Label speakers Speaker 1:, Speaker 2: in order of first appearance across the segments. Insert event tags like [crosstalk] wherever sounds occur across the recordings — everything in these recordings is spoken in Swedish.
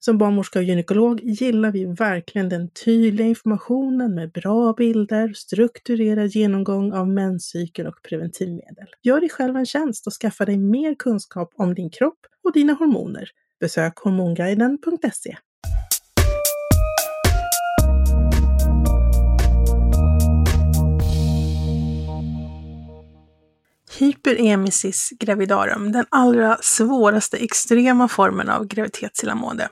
Speaker 1: Som barnmorska och gynekolog gillar vi verkligen den tydliga informationen med bra bilder, strukturerad genomgång av menscykeln och preventivmedel. Gör dig själv en tjänst och skaffa dig mer kunskap om din kropp och dina hormoner. Besök hormonguiden.se. Hyperemesis gravidarum, den allra svåraste extrema formen av graviditetsillamående.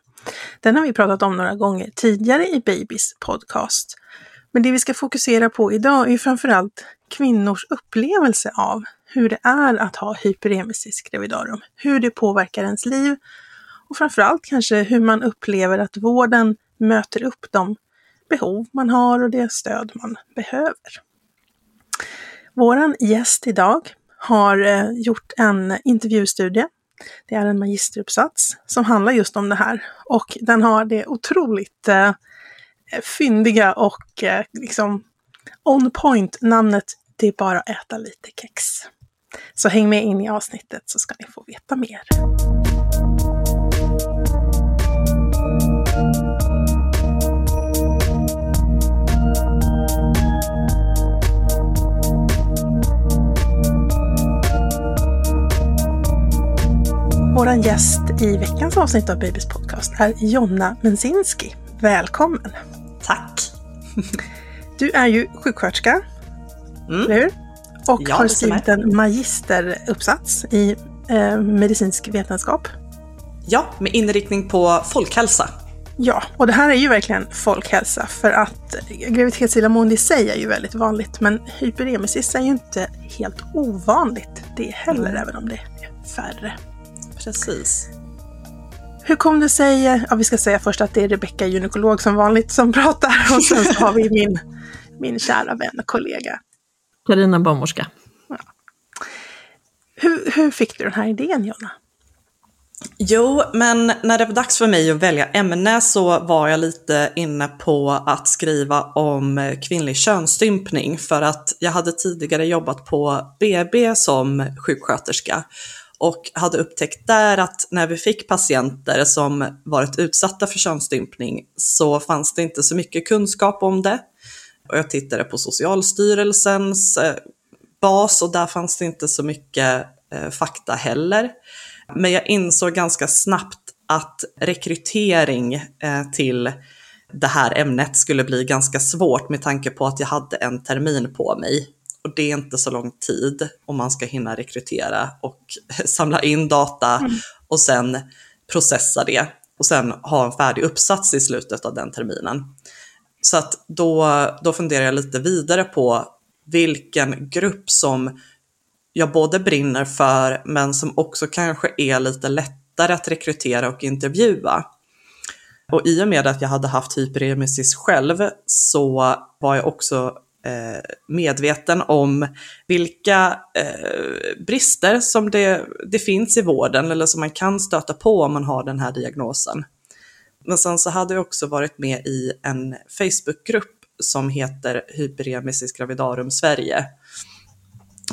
Speaker 1: Den har vi pratat om några gånger tidigare i Babys podcast. Men det vi ska fokusera på idag är framförallt kvinnors upplevelse av hur det är att ha hyperemesis gravidarum, hur det påverkar ens liv och framförallt kanske hur man upplever att vården möter upp de behov man har och det stöd man behöver. Våran gäst idag har eh, gjort en intervjustudie. Det är en magisteruppsats som handlar just om det här och den har det otroligt eh, fyndiga och eh, liksom on point namnet Det är bara att äta lite kex. Så häng med in i avsnittet så ska ni få veta mer. Vår gäst i veckans avsnitt av Babys podcast är Jonna Mensinski. Välkommen!
Speaker 2: Tack!
Speaker 1: Du är ju sjuksköterska, mm. eller hur? Och ja, har skrivit en magisteruppsats i eh, medicinsk vetenskap.
Speaker 2: Ja, med inriktning på folkhälsa.
Speaker 1: Ja, och det här är ju verkligen folkhälsa för att graviditetsillamående i sig är ju väldigt vanligt men hyperemesis är ju inte helt ovanligt det heller, mm. även om det är färre.
Speaker 2: Precis.
Speaker 1: Hur kom det sig, ja vi ska säga först att det är Rebecka gynekolog som vanligt som pratar och sen så har vi min, min kära vän och kollega.
Speaker 3: Carina barnmorska. Ja.
Speaker 1: Hur, hur fick du den här idén Jonna?
Speaker 2: Jo, men när det var dags för mig att välja ämne så var jag lite inne på att skriva om kvinnlig könsstympning för att jag hade tidigare jobbat på BB som sjuksköterska och hade upptäckt där att när vi fick patienter som varit utsatta för könsstympning så fanns det inte så mycket kunskap om det. Och jag tittade på Socialstyrelsens eh, bas och där fanns det inte så mycket eh, fakta heller. Men jag insåg ganska snabbt att rekrytering eh, till det här ämnet skulle bli ganska svårt med tanke på att jag hade en termin på mig. Och det är inte så lång tid om man ska hinna rekrytera och [laughs] samla in data mm. och sen processa det och sen ha en färdig uppsats i slutet av den terminen. Så att då, då funderar jag lite vidare på vilken grupp som jag både brinner för men som också kanske är lite lättare att rekrytera och intervjua. Och i och med att jag hade haft hyperemesis själv så var jag också Eh, medveten om vilka eh, brister som det, det finns i vården eller som man kan stöta på om man har den här diagnosen. Men sen så hade jag också varit med i en Facebookgrupp som heter Hyperemesis gravidarum Sverige.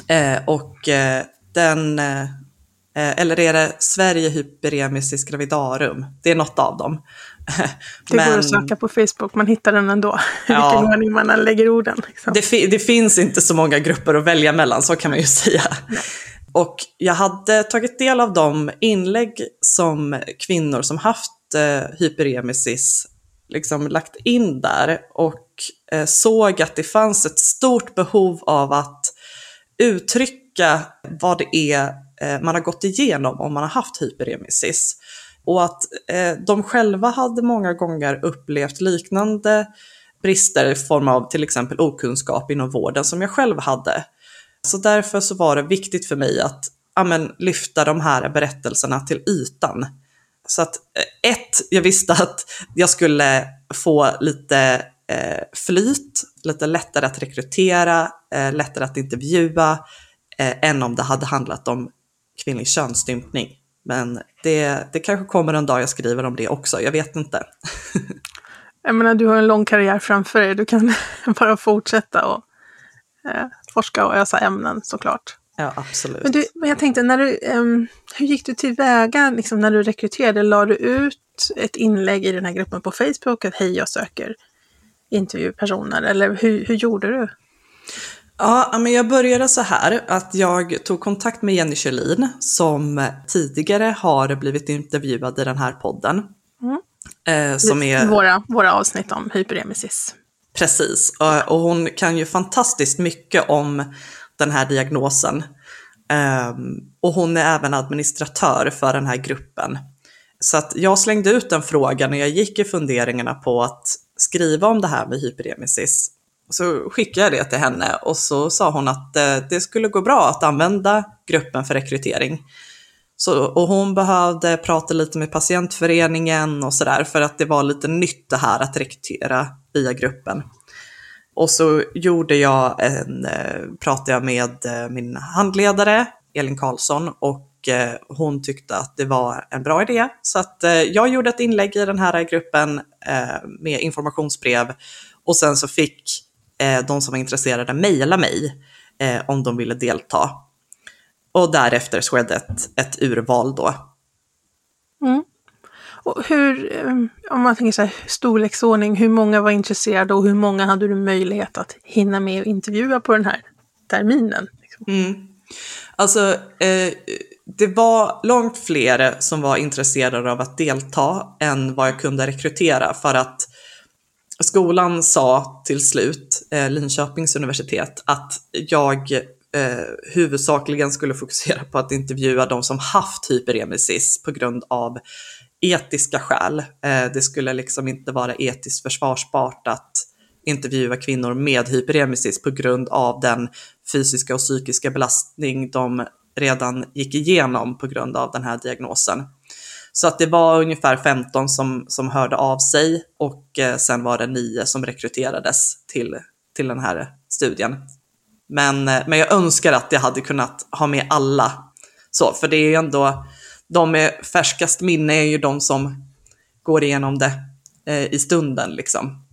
Speaker 2: Eh, och eh, den, eh, eh eller är det Sverige Hyperemesis gravidarum? Det är något av dem. [laughs]
Speaker 1: Det Men, går att söka på Facebook, man hittar den ändå. [laughs] Ja, Vilken ordning man än lägger orden.
Speaker 2: Liksom. Det, det, finns inte så många grupper att välja mellan, så kan man ju [laughs] säga. Nej. Och jag hade tagit del av de inlägg som kvinnor som haft eh, hyperemesis liksom lagt in där och eh, såg att det fanns ett stort behov av att uttrycka vad det är eh, man har gått igenom om man har haft hyperemesis. Och att eh, de själva hade många gånger upplevt liknande brister i form av till exempel okunskap inom vården som jag själv hade. Så därför så var det viktigt för mig att amen, lyfta de här berättelserna till ytan. Så att eh, ett, jag visste att jag skulle få lite eh, flyt, lite lättare att rekrytera, eh, lättare att intervjua, eh, än om det hade handlat om kvinnlig könsstympning. Men det, det kanske kommer en dag jag skriver om det också, jag vet inte. [laughs]
Speaker 1: jag menar, du har en lång karriär framför dig, du kan [laughs] bara fortsätta och eh, forska och ösa ämnen såklart.
Speaker 2: Ja, absolut.
Speaker 1: Men, du, men jag tänkte, när du, um, hur gick du tillväga liksom, när du rekryterade? La du ut ett inlägg i den här gruppen på Facebook att hej, jag söker intervjupersoner? Eller hur, hur gjorde du?
Speaker 2: Ja, men jag började så här att jag tog kontakt med Jenny Kjellin som tidigare har blivit intervjuad i den här podden. Mm.
Speaker 1: Eh, som är... våra, våra avsnitt om hyperemesis.
Speaker 2: Precis, och, hon kan ju fantastiskt mycket om den här diagnosen. Um, och hon är även administratör för den här gruppen. Så att jag slängde ut den frågan när jag gick i funderingarna på att skriva om det här med hyperemesis. Så skickade jag det till henne och så sa hon att eh, det skulle gå bra att använda gruppen för rekrytering. Så, och hon behövde prata lite med patientföreningen och sådär för att det var lite nytt det här att rekrytera via gruppen. Och så gjorde jag en, eh, pratade jag med eh, min handledare Elin Karlsson och hon tyckte att det var en bra idé. Så att jag gjorde ett inlägg i den här gruppen med informationsbrev och sen så fick de som var intresserade mejla mig om de ville delta. Och därefter skedde ett, ett urval då.
Speaker 1: Mm. Och hur, eh, om man tänker så här, storleksordning, hur många var intresserade och hur många hade du möjlighet att hinna med och intervjua på den här terminen? Liksom?
Speaker 2: Mm. Alltså, eh, det var långt fler som var intresserade av att delta än vad jag kunde rekrytera för att skolan sa till slut, eh, Linköpings universitet, att jag eh, huvudsakligen skulle fokusera på att intervjua de som haft hyperemesis på grund av etiska skäl. Eh, det skulle liksom inte vara etiskt försvarsbart att intervjua kvinnor med hyperemesis på grund av den fysiska och psykiska belastning de redan gick igenom på grund av den här diagnosen. Så att det var ungefär 15 som, som hörde av sig och eh, sen var det 9 som rekryterades till, till den här studien. Men, eh, men jag önskar att jag hade kunnat ha med alla. Så, för det är ju ändå, de med färskast minne är ju de som går igenom det eh, i stunden liksom.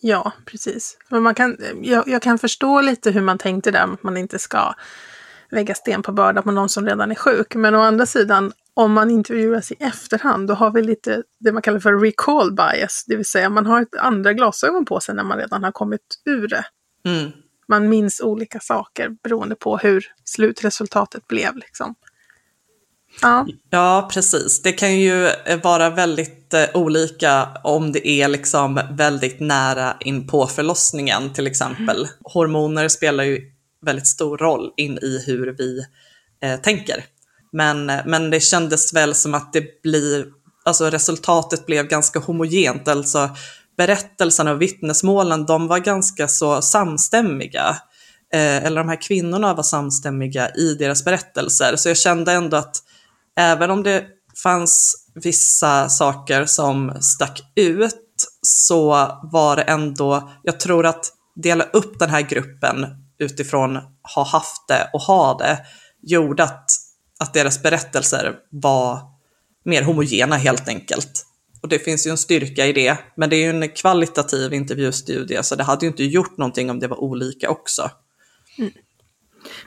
Speaker 1: Ja, precis. Men man kan, eh, jag, jag, kan förstå lite hur man tänkte där, att man inte ska lägga sten på börda på någon som redan är sjuk. Men å andra sidan, om man intervjuas i efterhand, då har vi lite det man kallar för recall bias, det vill säga man har ett andra glasögon på sig när man redan har kommit ur det. Mm. Man minns olika saker beroende på hur slutresultatet blev. Liksom.
Speaker 2: Ja. ja, precis. Det kan ju vara väldigt eh, olika om det är liksom väldigt nära in på förlossningen till exempel. Mm. Hormoner spelar ju väldigt stor roll in i hur vi eh, tänker. Men, men det kändes väl som att det blir, alltså resultatet blev ganska homogent. Alltså berättelserna och vittnesmålen, de var ganska så samstämmiga. Eh, eller de här kvinnorna var samstämmiga i deras berättelser. Så jag kände ändå att även om det fanns vissa saker som stack ut så var det ändå, jag tror att dela upp den här gruppen utifrån ha haft det och ha det gjorde att, att deras berättelser var mer homogena helt enkelt. Och det finns ju en styrka i det, men det är ju en kvalitativ intervjustudie så det hade ju inte gjort någonting om det var olika också.
Speaker 1: Mm.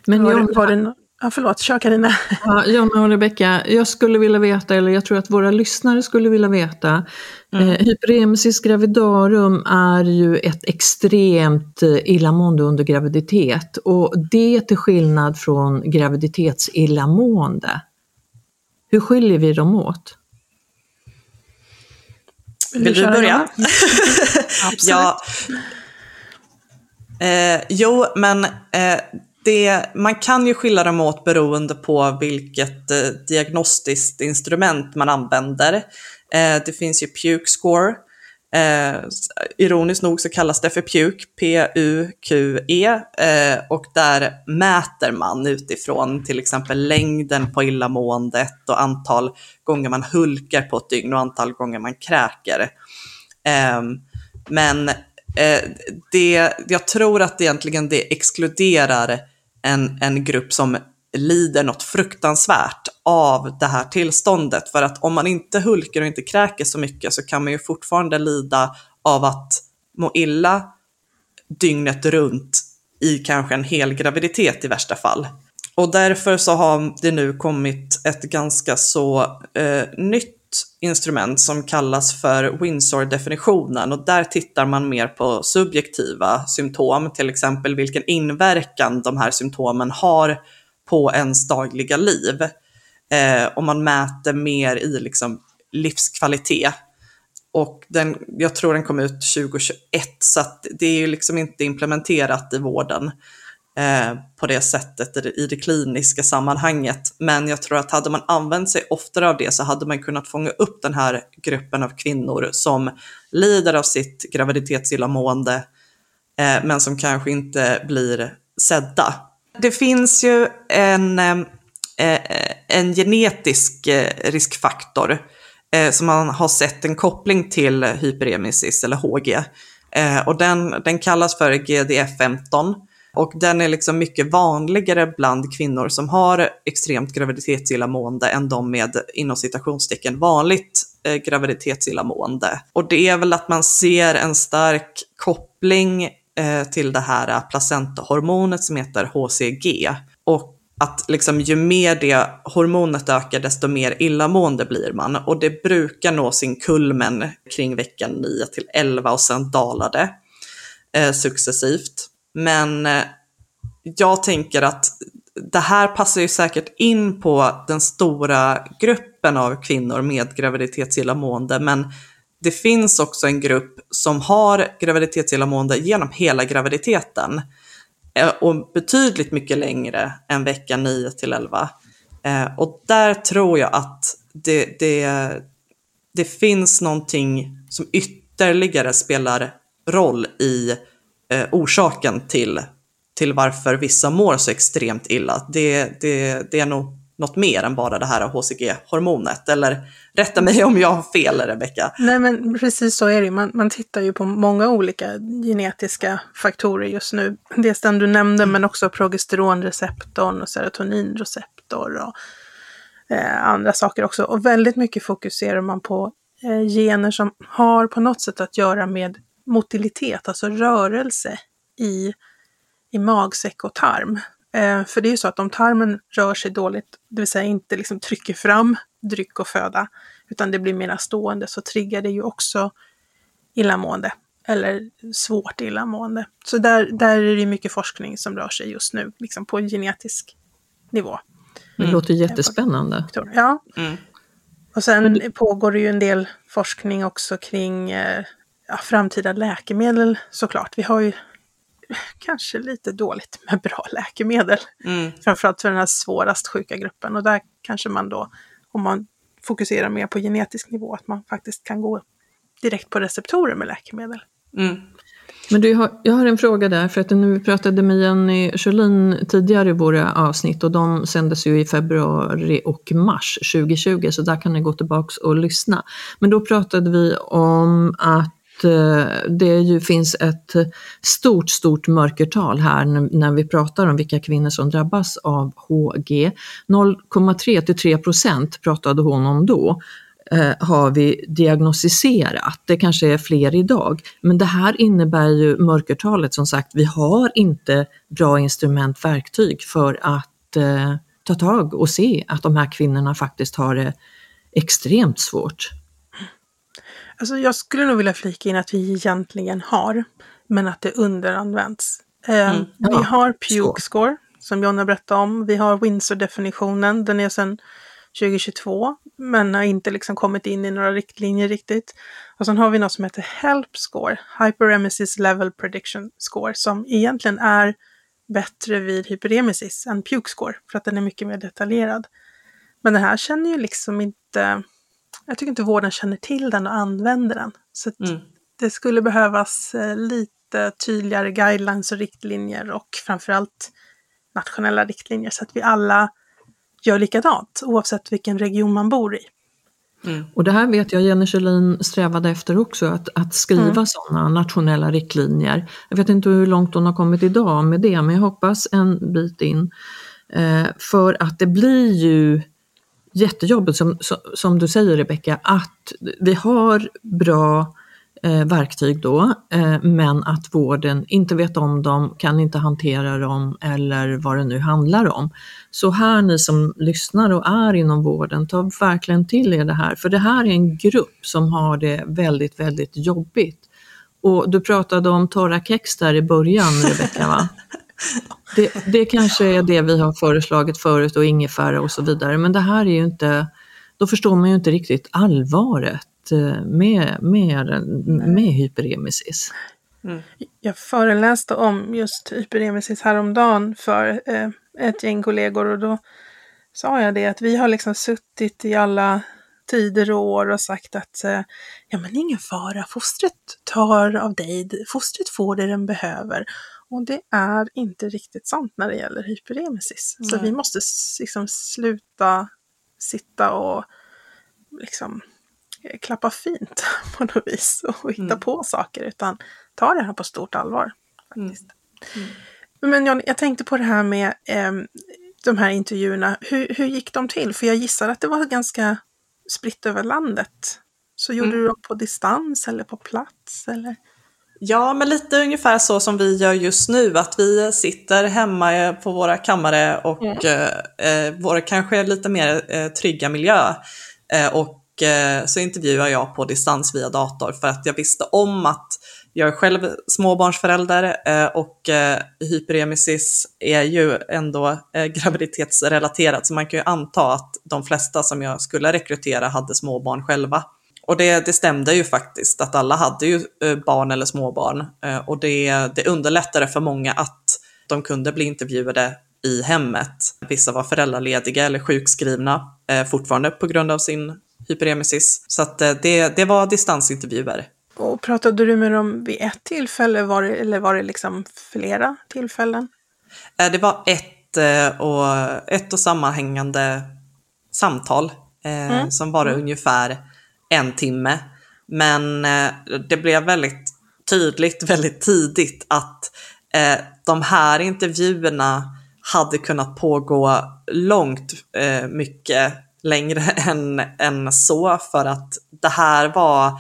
Speaker 1: Men var, jag, var det, Ja, förlåt, kör Carina.
Speaker 3: Ja, Jonna och Rebecka, jag skulle vilja veta, eller jag tror att våra lyssnare skulle vilja veta, mm. eh, hyperemesis gravidarum är ju ett extremt eh, illamående under graviditet och det till skillnad från graviditetsillamående. Hur skiljer vi dem åt?
Speaker 2: Vill, Vill du börja? [laughs] ja. Eh, jo, men eh, det, man kan ju skilja dem åt beroende på vilket eh, diagnostiskt instrument man använder. Eh, det finns ju Puke Score. Eh, ironiskt nog så kallas det för puke, P-U-Q-E, eh, och där mäter man utifrån till exempel längden på illamåendet och antal gånger man hulkar på ett dygn och antal gånger man kräker. Ehm, men eh, det, jag tror att egentligen det exkluderar en, en grupp som lider något fruktansvärt av det här tillståndet. För att om man inte hulkar och inte kräker så mycket så kan man ju fortfarande lida av att må illa dygnet runt i kanske en hel graviditet i värsta fall. Och därför så har det nu kommit ett ganska så eh, nytt instrument som kallas för Windsor-definitionen och där tittar man mer på subjektiva symptom, till exempel vilken inverkan de här symptomen har på ens dagliga liv. Eh, och man mäter mer i liksom livskvalitet. Och den, jag tror den kom ut 2021 så det är ju liksom inte implementerat i vården. Eh, på det sättet i det kliniska sammanhanget. Men jag tror att hade man använt sig oftare av det så hade man kunnat fånga upp den här gruppen av kvinnor som lider av sitt graviditetsillamående eh, men som kanske inte blir sedda. Det finns ju en, eh, eh, en genetisk eh, riskfaktor som man har sett en koppling till hyperemesis eller HG. Och den, den kallas för GDF15 och den är liksom mycket vanligare bland kvinnor som har extremt graviditetsillamående än de med inom citationstecken vanligt eh, graviditetsillamående. Och det är väl att man ser en stark koppling eh, till det här eh, placentahormonet som heter HCG. Och att liksom, ju mer det hormonet ökar, desto mer illamående blir man. Och det brukar nå sin kulmen kring veckan 9 till 11 och sen dalar det eh, successivt. Men eh, jag tänker att det här passar ju säkert in på den stora gruppen av kvinnor med graviditetsillamående, men det finns också en grupp som har graviditetsillamående genom hela graviditeten eh, och betydligt mycket längre än vecka 9 till 11. Eh, och där tror jag att det, det, det finns någonting som ytterligare spelar roll i eh, orsaken till, till varför vissa mår så extremt illa. Det, det, det är nog något mer än bara det här HCG-hormonet. Eller rätta mig om jag har fel, Rebecka.
Speaker 1: Nej, men precis så är det. Man, man tittar ju på många olika genetiska faktorer just nu. Dels den du nämnde, mm. men också progesteronreceptorn och serotoninreceptor och eh, andra saker också. Och väldigt mycket fokuserar man på eh, gener som har på något sätt att göra med motilitet, alltså rörelse i, i magsäck och tarm. Eh, för det är ju så att om tarmen rör sig dåligt, det vill säga inte liksom trycker fram dryck och föda, utan det blir mera stående, så triggar det ju också illamående eller svårt illamående. Så där, där är det mycket forskning som rör sig just nu, liksom på genetisk nivå.
Speaker 3: Det låter jättespännande.
Speaker 1: Ja. Mm. Och sen pågår det ju en del forskning också kring eh, ja, framtida läkemedel såklart. Vi har ju kanske lite dåligt med bra läkemedel. Mm. Framförallt för den här svårast sjuka gruppen. Och där kanske man då, om man fokuserar mer på genetisk nivå, att man faktiskt kan gå direkt på receptorer med läkemedel. Mm.
Speaker 3: Men du, jag har en fråga där, för att nu vi pratade med Jenny Sjölin tidigare i våra avsnitt och de sändes ju i februari och mars 2020, så där kan ni gå tillbaka och lyssna. Men då pratade vi om att Eh, det ju finns ett stort, stort mörkertal här när vi pratar om vilka kvinnor som drabbas av HG. 0,3 till 3 procent pratade hon om då eh, har vi diagnostiserat. Det kanske är fler idag. Men det här innebär ju mörkertalet som sagt, vi har inte bra instrument, verktyg för att eh, ta tag och se att de här kvinnorna faktiskt har det extremt svårt.
Speaker 1: Alltså jag skulle nog vilja flika in att vi egentligen har, men att det underanvänds. Eh, mm. Ja, vi har Puke Score, som Jonna berättade om. Vi har Windsor-definitionen, den är sedan 2022, men har inte liksom kommit in i några riktlinjer riktigt. Och sen har vi något som heter HELP Score, Hyperemesis Level Prediction Score, som egentligen är bättre vid hyperemesis än Puke Score, för att den är mycket mer detaljerad. Men den här känner ju liksom inte, jag tycker inte vården känner till den och använder den. Så mm. det skulle behövas eh, lite tydligare guidelines och riktlinjer och framförallt nationella riktlinjer så att vi alla gör likadant oavsett vilken region man bor i.
Speaker 3: Mm. Och det här vet jag Jenny Kjellin strävade efter också, att, att skriva mm. sådana nationella riktlinjer. Jag vet inte hur långt hon har kommit idag med det, men jag hoppas en bit in. Eh, för att det blir ju jättejobbigt, som, som du säger Rebecka, att vi har bra eh, verktyg då, eh, men att vården inte vet om dem, kan inte hantera dem eller vad det nu handlar om. Så här ni som lyssnar och är inom vården, ta verkligen till er det här, för det här är en grupp som har det väldigt, väldigt jobbigt. Och du pratade om torra kex där i början Rebecka va? [laughs] Det, det kanske är det vi har föreslagit förut och ingefära och så vidare, men det här är ju inte, då förstår man ju inte riktigt allvaret Eh, med, med, med hyperemesis.
Speaker 1: Mm. Jag föreläste om just hyperemesis häromdagen för eh, ett gäng kollegor och då sa jag det att vi har liksom suttit i alla tider och år och sagt att eh, ja men ingen fara, fostret tar av dig, fostret får det den behöver. Och det är inte riktigt sant när det gäller hyperemesis. Mm. Så vi måste liksom sluta sitta och liksom klappa fint [laughs] på något vis och hitta mm. på saker utan ta det här på stort allvar. faktiskt. Mm. Mm. Men John, jag tänkte på det här med eh, de här intervjuerna. Hur, hur gick de till? För jag gissar att det var ganska spritt över landet. Så gjorde mm. du dem på distans eller på plats? Eller?
Speaker 2: Ja, men lite ungefär så som vi gör just nu, att vi sitter hemma på våra kammare och mm. eh, eh vår kanske lite mer eh, trygga miljö eh, och Eh, så intervjuade jag på distans via dator för att jag visste om att jag är själv småbarnsförälder eh, och eh, hyperemesis är ju ändå graviditetsrelaterat så man kan ju anta att de flesta som jag skulle rekrytera hade småbarn själva. Och det, det stämde ju faktiskt att alla hade ju barn eller småbarn och det, det underlättade för många att de kunde bli intervjuade i hemmet. Vissa var föräldralediga eller sjukskrivna fortfarande på grund av sin hyperemesis. Så att eh, det, det var distansintervjuer.
Speaker 1: Och pratade du med dem vid ett tillfälle var det, eller var det liksom flera tillfällen?
Speaker 2: Eh, det var ett eh, och, ett och sammanhängande samtal mm. som var mm. ungefär en timme. Men eh, det blev väldigt tydligt [laughs] väldigt tidigt att eh, de här intervjuerna hade kunnat pågå långt eh, mycket längre [laughs] än, än så för att det här var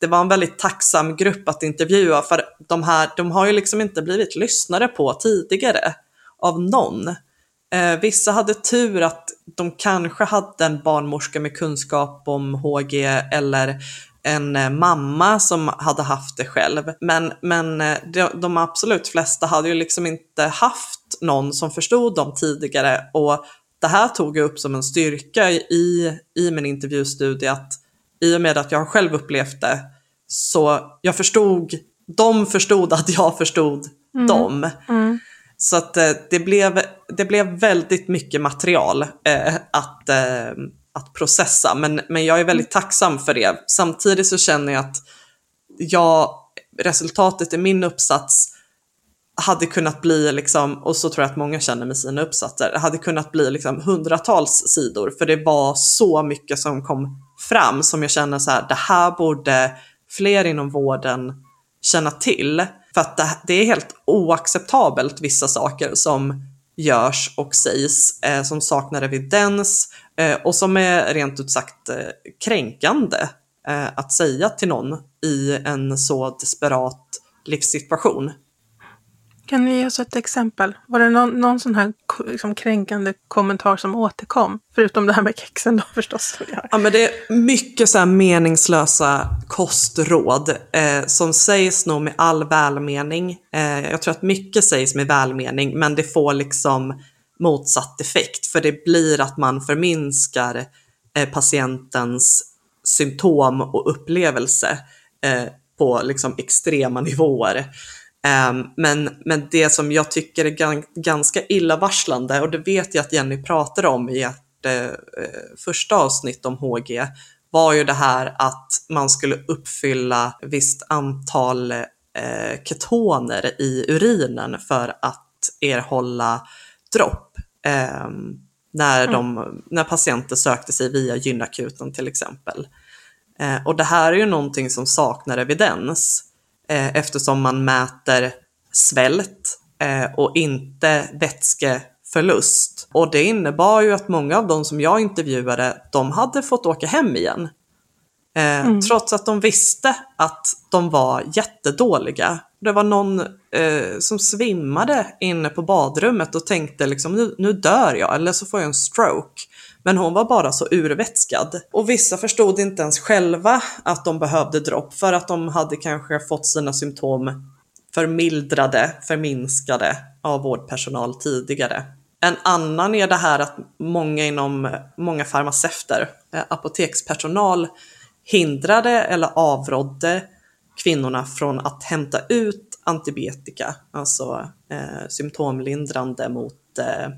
Speaker 2: det var en väldigt tacksam grupp att intervjua för de här, de har ju liksom inte blivit lyssnare på tidigare av någon. Eh, vissa hade tur att de kanske hade en barnmorska med kunskap om HG eller en eh, mamma som hade haft det själv. Men, men eh, de, de absolut flesta hade ju liksom inte haft någon som förstod dem tidigare och det här tog jag upp som en styrka i, i min intervjustudie att i och med att jag själv upplevt det så jag förstod, de förstod att jag förstod mm. dem. Mm. Så att eh, det blev, det blev väldigt mycket material eh, att, eh, att processa, men, men jag är väldigt tacksam för det. Samtidigt så känner jag att jag, resultatet i min uppsats hade kunnat bli, liksom, och så tror jag att många känner med sina uppsatser, hade kunnat bli liksom hundratals sidor för det var så mycket som kom fram som jag känner så här, det här borde fler inom vården känna till. För att det, det är helt oacceptabelt vissa saker som görs och sägs eh, som saknar evidens eh, och som är rent ut sagt eh, kränkande eh, att säga till någon i en så desperat livssituation.
Speaker 1: Kan ni ge oss ett exempel? Var det någon, någon sån här liksom, kränkande kommentar som återkom? Förutom det här med kexen då [laughs] förstås.
Speaker 2: Ja, men det är mycket så här meningslösa kostråd eh, som sägs nog med all välmening. Eh, jag tror att mycket sägs med välmening, men det får liksom motsatt effekt. För det blir att man förminskar eh, patientens symptom och upplevelse eh, på liksom extrema nivåer. Um, men, men det som jag tycker är ganska illavarslande, och det vet jag att Jenny pratade om i ert eh, första avsnitt om HG, var ju det här att man skulle uppfylla visst antal eh, ketoner i urinen för att erhålla dropp. Eh, när, de, när patienter sökte sig via gynakuten till exempel. Eh, och det här är ju någonting som saknar evidens eh, eftersom man mäter svält eh, och inte vätskeförlust. Och det innebar ju att många av de som jag intervjuade, de hade fått åka hem igen. Eh, mm. Trots att de visste att de var jättedåliga. Det var någon eh, som svimmade inne på badrummet och tänkte liksom nu, nu dör jag eller så får jag en stroke. Men hon var bara så urvätskad. Och vissa förstod inte ens själva att de behövde dropp för att de hade kanske fått sina symptom förmildrade, förminskade av vårdpersonal tidigare. En annan är det här att många inom många farmaceuter, eh, apotekspersonal hindrade eller avrådde kvinnorna från att hämta ut antibiotika, alltså eh, symptomlindrande mot eh,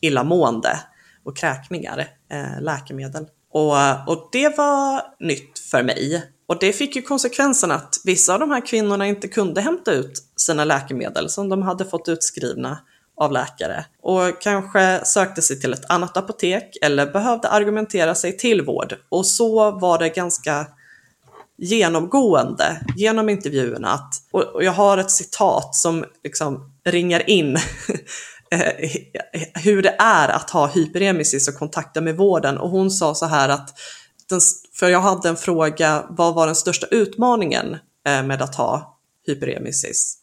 Speaker 2: illamående och kräkningar, eh, läkemedel. Och, och det var nytt för mig. Och det fick ju konsekvensen att vissa av de här kvinnorna inte kunde hämta ut sina läkemedel som de hade fått utskrivna av läkare och kanske sökte sig till ett annat apotek eller behövde argumentera sig till vård. Och så var det ganska genomgående genom intervjuerna. Att, och jag har ett citat som liksom ringar in [laughs] Eh, hur det är att ha hyperemesis och kontakta med vården. Och hon sa så här att, den, för jag hade en fråga, vad var den största utmaningen eh, med att ha hyperemesis?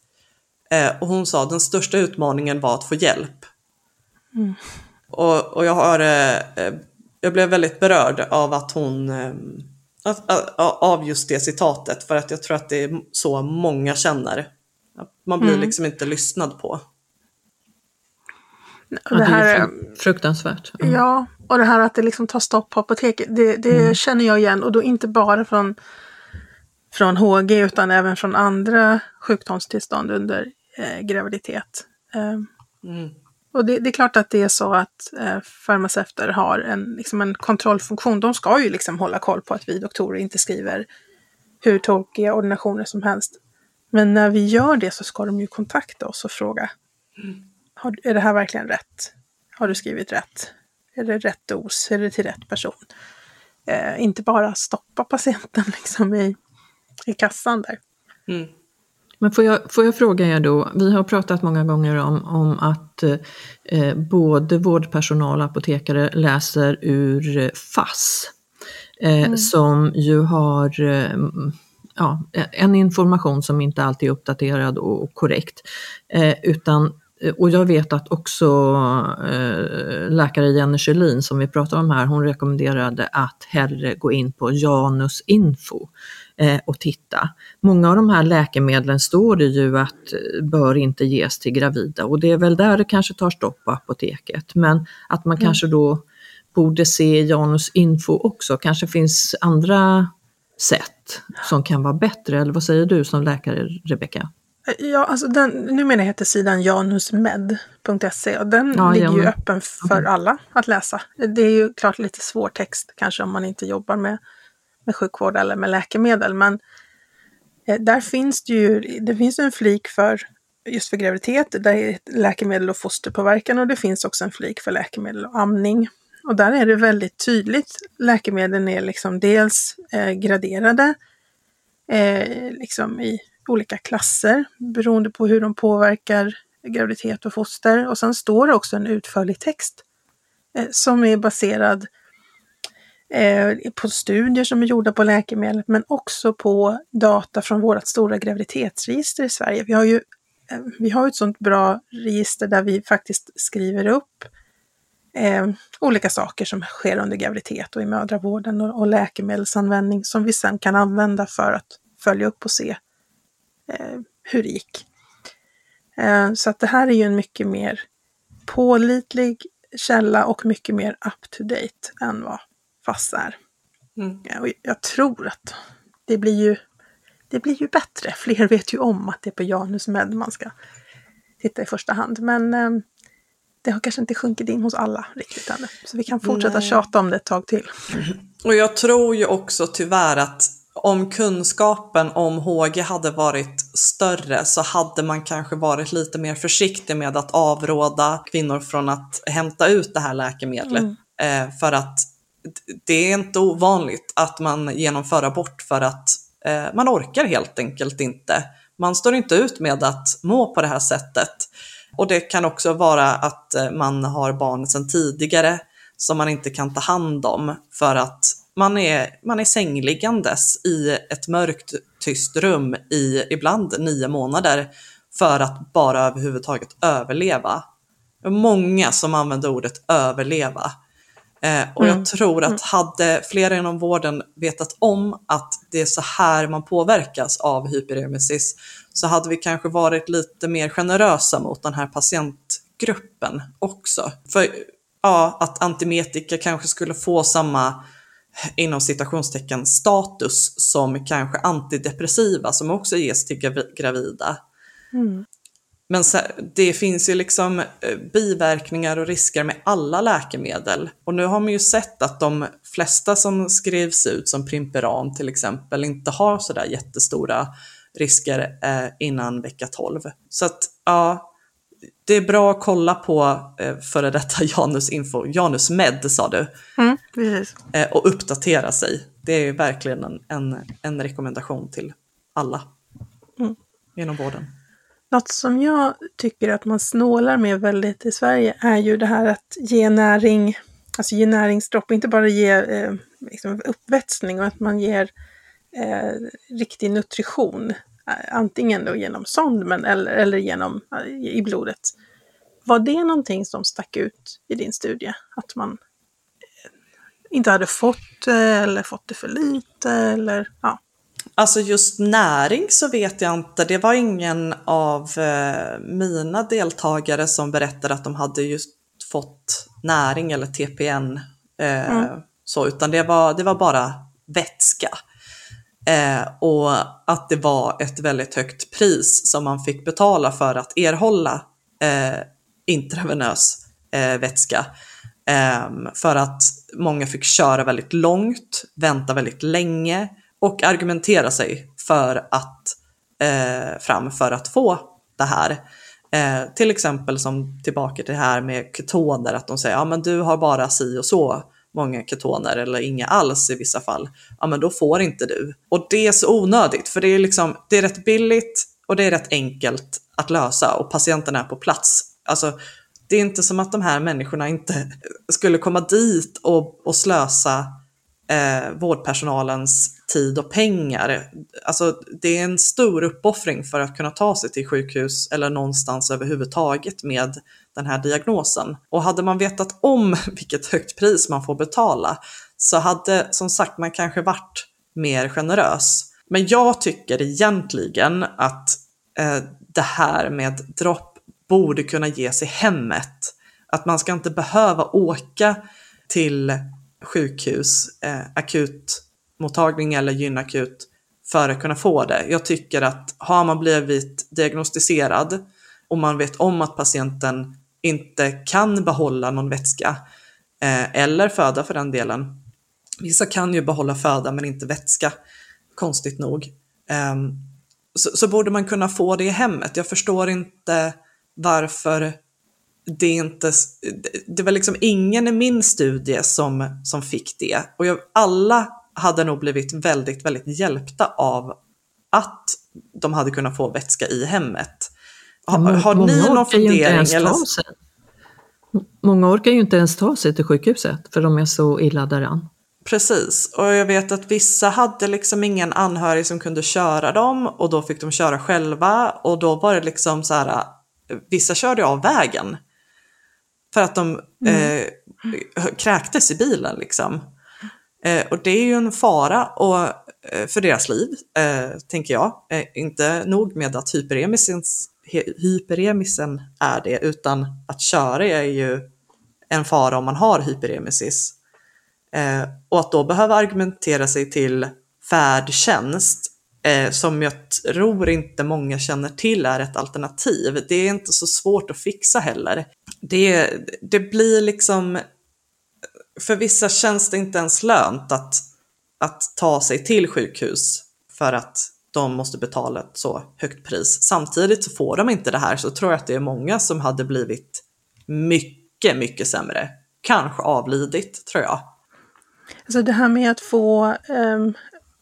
Speaker 2: Eh, och hon sa den största utmaningen var att få hjälp. Mm. Och, och, jag har, jag blev väldigt berörd av att hon, av just det citatet, för att jag tror att det är så många känner. Man blir mm. liksom inte lyssnad på.
Speaker 3: Ja, det, här, är fruktansvärt.
Speaker 1: Mm. Ja, och det här att det liksom tar stopp på apoteket, det, det mm. känner jag igen. Och då inte bara från, från HG utan även från andra sjukdomstillstånd under eh, graviditet. Eh, mm. Och det, det, är klart att det är så att eh, farmaceuter har en, liksom en kontrollfunktion. De ska ju liksom hålla koll på att vi doktorer inte skriver hur tokiga ordinationer som helst. Men när vi gör det så ska de ju kontakta oss och fråga. Mm har, är det här verkligen rätt? Har du skrivit rätt? Är det rätt dos? Är det till rätt person? Eh, inte bara stoppa patienten [laughs] liksom i, i kassan där. Mm.
Speaker 3: Men får jag, får jag fråga er då, vi har pratat många gånger om, om att eh, både vårdpersonal och apotekare läser ur FASS, eh, mm. som ju har eh, ja, en information som inte alltid är uppdaterad och korrekt, eh, utan Eh, och jag vet att också eh, läkare Jenny Kjellin som vi pratar om här, hon rekommenderade att hellre gå in på Janus Info eh, och titta. Många av de här läkemedlen står det ju att bör inte ges till gravida och det är väl där det kanske tar stopp på apoteket. Men att man mm. kanske då borde se Janus Info också, kanske finns andra sätt som kan vara bättre, eller vad säger du som läkare Rebecka?
Speaker 1: Ja, alltså den, numera heter sidan janusmed.se och den ja, ligger ju öppen för okay. alla att läsa. Det är ju klart lite svår text kanske om man inte jobbar med, med sjukvård eller med läkemedel, men eh, där finns det ju det finns en flik för just för graviditet, där är läkemedel och fosterpåverkan och det finns också en flik för läkemedel och amning. Och där är det väldigt tydligt. Läkemedlen är liksom dels eh, graderade eh, liksom i olika klasser beroende på hur de påverkar graviditet och foster. Och sen står det också en utförlig text eh, som är baserad eh, på studier som är gjorda på läkemedel men också på data från vårt stora graviditetsregister i Sverige. Vi har ju eh, vi har ett sånt bra register där vi faktiskt skriver upp eh, olika saker som sker under graviditet och i mödravården och, och läkemedelsanvändning som vi sen kan använda för att följa upp och se hur det gick. Eh, så att det här är ju en mycket mer pålitlig källa och mycket mer up to date än vad FASS är. Mm. Och jag tror att det blir ju det blir ju bättre. [laughs] Fler vet ju om att det är på Janus Med man ska titta i första hand. Men eh, det har kanske inte sjunkit in hos alla riktigt ännu. Så vi kan fortsätta Nej. tjata om det ett tag till.
Speaker 2: Och jag tror ju också tyvärr att om kunskapen om HG hade varit större så hade man kanske varit lite mer försiktig med att avråda kvinnor från att hämta ut det här läkemedlet. Mm. Eh, för att det är inte ovanligt att man genomför abort för att eh, man orkar helt enkelt inte. Man står inte ut med att må på det här sättet. Och det kan också vara att eh, man har barn sedan tidigare som man inte kan ta hand om för att man är, man är sängliggandes i ett mörkt tyst rum i ibland nio månader för att bara överhuvudtaget överleva. Många som använder ordet överleva. Eh, och mm. jag tror att mm. hade flera inom vården vetat om att det är så här man påverkas av hyperemesis så hade vi kanske varit lite mer generösa mot den här patientgruppen också. För ja, att antimetika kanske skulle få samma inom citationstecken status som kanske antidepressiva som också ges till gravida. Mm. Men det finns ju liksom eh, biverkningar och risker med alla läkemedel. Och nu har man ju sett att de flesta som skrivs ut, som Primperan till exempel, inte har sådär jättestora risker eh, innan vecka 12. Så att ja, det är bra att kolla på eh, före detta [laughs] Janus Info, Janus Med sa du.
Speaker 1: Mm.
Speaker 2: Eh, och uppdatera sig. Det är verkligen en, en, en rekommendation till alla mm. inom vården.
Speaker 1: Något som jag tycker att man snålar med väldigt i Sverige är ju det här att ge näring, alltså ge näringsdropp, inte bara ge eh, liksom uppvätskning och att man ger eh, riktig nutrition. Eh, antingen då genom sond men, eller, eller genom eh, i blodet. Var det någonting som stack ut i din studie? Att man eh, inte hade fått det eller fått det för lite eller ja.
Speaker 2: Alltså just näring så vet jag inte. Det var ingen av mina deltagare som berättade att de hade just fått näring eller TPN. Mm. så, utan det var, det var bara vätska. Eh, och att det var ett väldigt högt pris som man fick betala för att erhålla eh, intravenös eh, vätska. Ehm, för att många fick köra väldigt långt, vänta väldigt länge och argumentera sig för att, eh, fram för att få det här. Eh, till exempel som tillbaka till det här med ketoner, att de säger ja men du har bara si och så många ketoner eller inga alls i vissa fall. Ja men då får inte du. Och det är så onödigt för det är liksom, det är rätt billigt och det är rätt enkelt att lösa och patienten är på plats. Alltså det är inte som att de här människorna inte skulle komma dit och, och slösa eh, vårdpersonalens tid och pengar. Alltså, det är en stor uppoffring för att kunna ta sig till sjukhus eller någonstans överhuvudtaget med den här diagnosen. Och hade man vetat om [laughs] vilket högt pris man får betala så hade som sagt man kanske varit mer generös. Men jag tycker egentligen att eh, det här med dropp borde kunna ges i hemmet. Att man ska inte behöva åka till sjukhus, eh, akutmottagning eller gynakut för att kunna få det. Jag tycker att har man blivit diagnostiserad och man vet om att patienten inte kan behålla någon vätska eh, eller föda för den delen. Vissa kan ju behålla föda men inte vätska, konstigt nog. Eh, så, så, borde man kunna få det i hemmet. Jag förstår inte varför det inte, det var liksom ingen i min studie som, som fick det. Och jag, alla hade nog blivit väldigt, väldigt hjälpta av att de hade kunnat få vätska i hemmet. Har,
Speaker 3: Många
Speaker 2: har ni någon fundering? Eller.
Speaker 3: Många orkar ju inte ens ta sig till sjukhuset för de är så illa däran.
Speaker 2: precis, och jag vet att vissa hade liksom ingen anhörig som kunde köra dem och då fick de köra själva och då var det liksom så här, vissa körde av vägen. För att de eh, kräktes i bilen liksom. Eh, och det är ju en fara och, eh, för deras liv, eh, tänker jag. Eh, inte nog med att hyperemisens, hyperemisen är det, utan att köra är ju en fara om man har hyperemesis. Eh, och att då behöva argumentera sig till färdtjänst, eh, som jag tror inte många känner till är ett alternativ. Det är inte så svårt att fixa heller. Det, det blir liksom för vissa känns det inte ens lönt att, att ta sig till sjukhus för att de måste betala ett så högt pris. Samtidigt så får de inte det här så tror jag att det är många som hade blivit mycket, mycket sämre. Kanske avlidit tror jag.
Speaker 1: Alltså det här med att få um,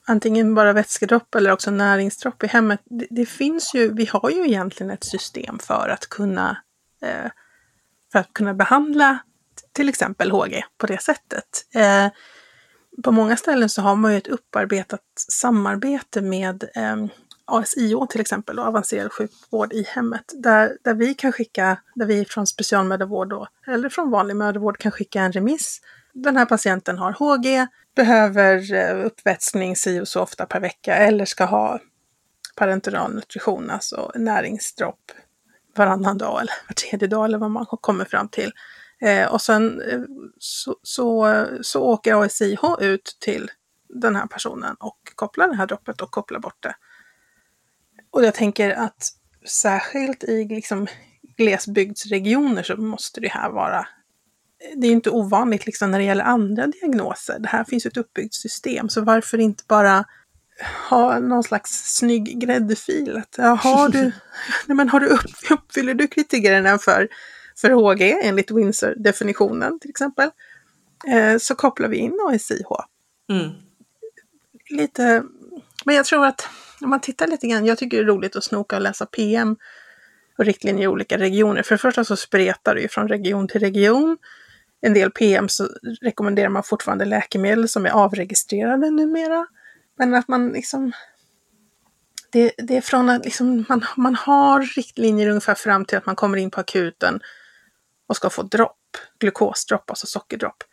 Speaker 1: antingen bara vätskedropp eller också näringsdropp i hemmet. Det, det finns ju, vi har ju egentligen ett system för att kunna, uh, för att kunna behandla till exempel HG på det sättet. Eh, på många ställen så har man ju ett upparbetat samarbete med eh, ASIO till exempel, och avancerad sjukvård i hemmet, där, där vi kan skicka, där vi från specialmödravård då, eller från vanlig mödravård kan skicka en remiss. Den här patienten har HG, behöver eh, uppvätsning uppvätskning si och så ofta per vecka eller ska ha parenteral nutrition, alltså näringsdropp varannan dag eller var tredje dag eller vad man kommer fram till. Eh, och sen eh, så, så, så åker ASIH ut till den här personen och kopplar det här droppet och kopplar bort det. Och jag tänker att särskilt i liksom glesbygdsregioner så måste det här vara det är ju inte ovanligt liksom när det gäller andra diagnoser. Det här finns ju ett uppbyggt system, så varför inte bara ha någon slags snygg gräddfil? Att, ja, har du, [laughs] nej, men har du upp, uppfyller du kriterierna för, för HG enligt Windsor-definitionen till exempel, eh, så kopplar vi in ASIH.
Speaker 2: Mm.
Speaker 1: Lite, men jag tror att om man tittar lite grann, jag tycker det är roligt att snoka och läsa PM och riktlinjer i olika regioner. För det första så spretar det ju från region till region. En del PM så rekommenderar man fortfarande läkemedel som är avregistrerade numera. Men att man liksom... Det, det är från att liksom man, man har riktlinjer ungefär fram till att man kommer in på akuten och ska få dropp, glukosdropp, alltså sockerdropp.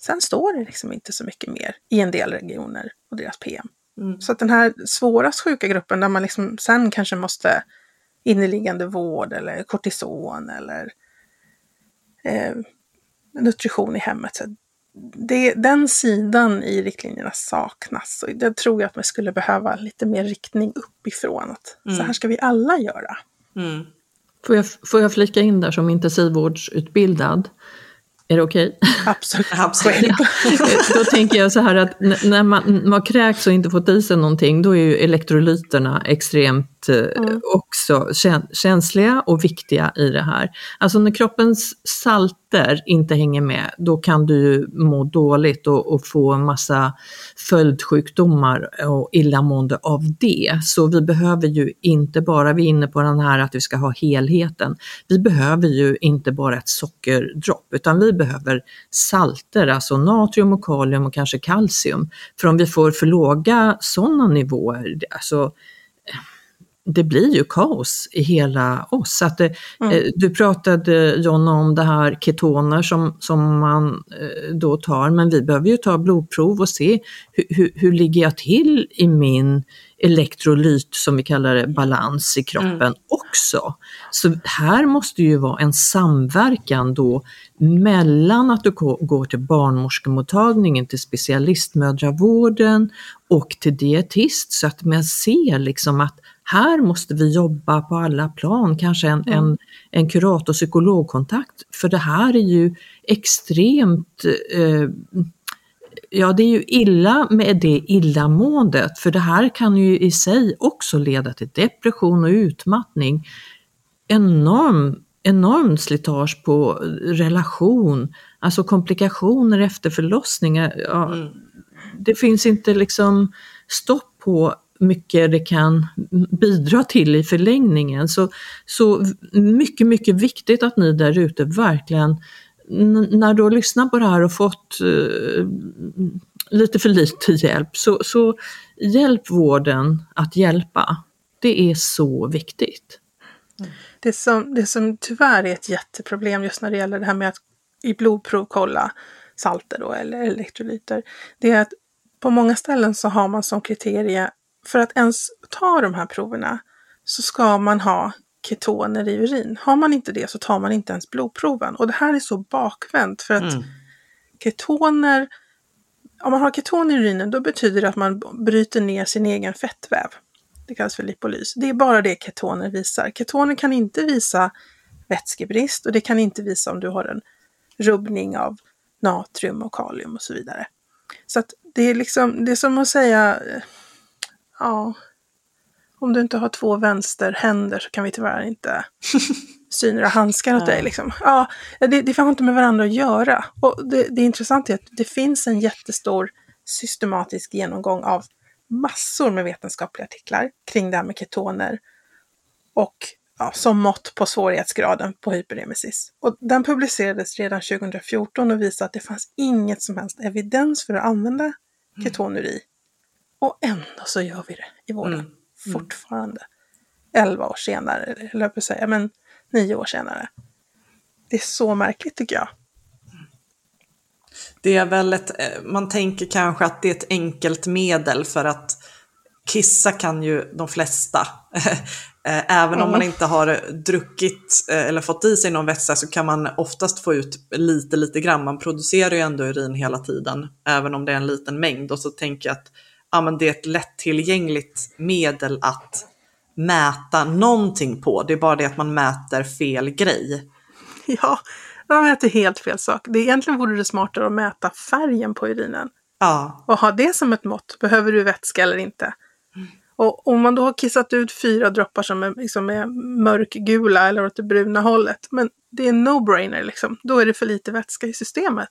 Speaker 1: Sen står det liksom inte så mycket mer i en del regioner och deras PM.
Speaker 2: Mm.
Speaker 1: Så att den här svårast sjuka gruppen där man liksom sen kanske måste inneliggande vård eller kortison eller eh, nutrition i hemmet. Så det, den sidan i riktlinjerna saknas. Och det tror jag att man skulle behöva lite mer riktning uppifrån. Att Så här ska vi alla göra.
Speaker 2: Mm.
Speaker 3: Får jag, får jag flika in där som intensivvårdsutbildad? Är det okej?
Speaker 1: Absolut. [laughs]
Speaker 2: Absolut. [laughs]
Speaker 3: Då tänker jag så här att när man, man har kräkts och inte fått i sig någonting, då är ju elektrolyterna extremt eh, också kä- känsliga och viktiga i det här. Alltså när kroppens salter inte hänger med, då kan du må dåligt och, och få en massa följdsjukdomar och illamående av det. Så vi behöver ju inte bara, vi är inne på den här att vi ska ha helheten, vi behöver ju inte bara ett sockerdropp, utan vi behöver salter, alltså natrium och kalium och kanske kalcium. För om vi får för låga sådana nivåer, alltså det blir ju kaos i hela oss. Att det, eh, du pratade Jonna om det här ketoner som, som man eh, då tar, men vi behöver ju ta blodprov och se hur, hur, hur ligger jag till i min elektrolyt, som vi kallar det, balans i kroppen också. Så här måste ju vara en samverkan då mellan att du gå- går till barnmorskemottagningen, till specialistmödravården och till dietist så att man ser liksom att här måste vi jobba på alla plan, kanske en, en, en kurator psykologkontakt, för det här är ju extremt eh, Ja, det är ju illa med det illamåendet, för det här kan ju i sig också leda till depression och utmattning. Enorm, enorm slitage på relation, alltså komplikationer efter förlossningar. Ja, Det finns inte liksom stopp på mycket det kan bidra till i förlängningen. Så, så mycket, mycket viktigt att ni där ute verkligen, när du har lyssnat på det här och fått uh, lite för lite hjälp, så, så hjälp vården att hjälpa. Det är så viktigt.
Speaker 1: Det som, det som tyvärr är ett jätteproblem just när det gäller det här med att i blodprov kolla salter då, eller elektrolyter, det är att på många ställen så har man som kriterie för att ens ta de här proverna så ska man ha ketoner i urin. Har man inte det så tar man inte ens blodproven. Och det här är så bakvänt för att mm. ketoner, om man har ketoner i urinen då betyder det att man bryter ner sin egen fettväv. Det kallas för lipolys. Det är bara det ketoner visar. Ketoner kan inte visa vätskebrist och det kan inte visa om du har en rubbning av natrium och kalium och så vidare. Så att det är liksom, det är som att säga, ja, om du inte har två vänsterhänder så kan vi tyvärr inte [laughs] sy några handskar åt dig. Liksom. Ja, det, det har inte med varandra att göra. Och det, det intressanta är att det finns en jättestor systematisk genomgång av massor med vetenskapliga artiklar kring det här med ketoner och ja, som mått på svårighetsgraden på hyperemesis. Och den publicerades redan 2014 och visade att det fanns inget som helst evidens för att använda mm. ketonuri. Och ändå så gör vi det i vården. Mm. Mm. Fortfarande. 11 år senare, eller jag på säga, men nio år senare. Det är så märkligt tycker jag.
Speaker 2: Det är väl ett, eh, man tänker kanske att det är ett enkelt medel för att kissa kan ju de flesta. [laughs] Eh, även om man inte har druckit eh, eller fått i sig någon vätska så kan man oftast få ut lite, lite grann. Man producerar ju ändå urin hela tiden, även om det är en liten mängd. Och så tänker jag att ja, men det är ett lättillgängligt medel att mäta någonting på. Det är bara det att man mäter fel grej. [laughs]
Speaker 1: Ja, man mäter helt fel sak. Det egentligen vore det smartare att mäta färgen på urinen.
Speaker 2: Ja.
Speaker 1: Och ha det som ett mått. Behöver du vätska eller inte? Och om man då har kissat ut fyra droppar som är, liksom är mörkgula eller åt det bruna hållet, men det är no-brainer liksom. Då är det för lite vätska i systemet.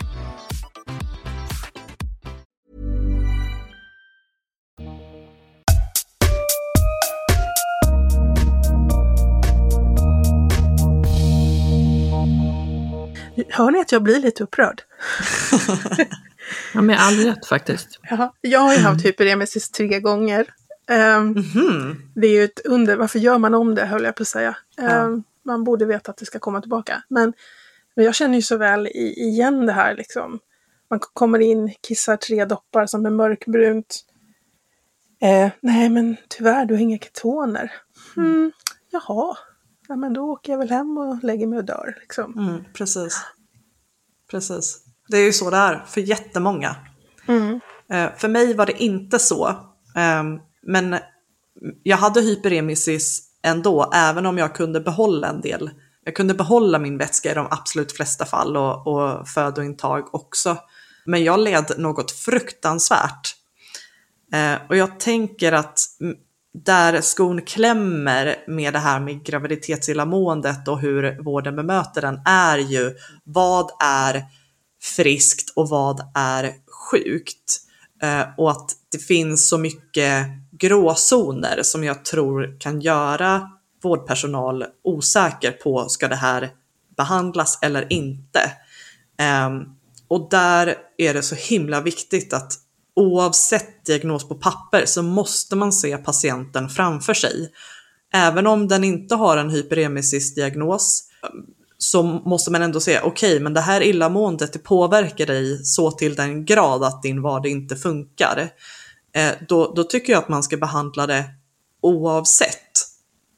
Speaker 1: Hör ni att jag blir lite upprörd? [laughs]
Speaker 3: ja, med all rätt faktiskt.
Speaker 1: Ja, jag har ju haft hyperemesis tre gånger. Um, mm -hmm. Det är ju ett under, varför gör man om det höll jag på att säga. Um, ja. Man borde veta att det ska komma tillbaka. Men, men jag känner ju så väl i, igen det här liksom. Man kommer in, kissar tre doppar som är mörkbrunt. Eh, nej men tyvärr, du har inga ketoner. Mm, jaha, ja, men då åker jag väl hem och lägger mig och dör. Liksom.
Speaker 2: Mm, precis. precis. Det är ju så det är för jättemånga.
Speaker 1: Mm.
Speaker 2: Eh, för mig var det inte så. Eh, men jag hade hyperemesis ändå, även om jag kunde behålla en del. Jag kunde behålla min vätska i de absolut flesta fall och, och födointag också. Men jag led något fruktansvärt. Eh, och jag tänker att där skon klämmer med det här med graviditetsillamåendet och hur vården bemöter den är ju vad är friskt och vad är sjukt? Eh, och att det finns så mycket gråzoner som jag tror kan göra vårdpersonal osäker på ska det här behandlas eller inte. Ehm, och där är det så himla viktigt att oavsett diagnos på papper så måste man se patienten framför sig. Även om den inte har en hyperemesis diagnos så måste man ändå se, okej, okay, men det här illamåendet det påverkar dig så till den grad att din vardag inte funkar. Eh, då, då tycker jag att man ska behandla det oavsett.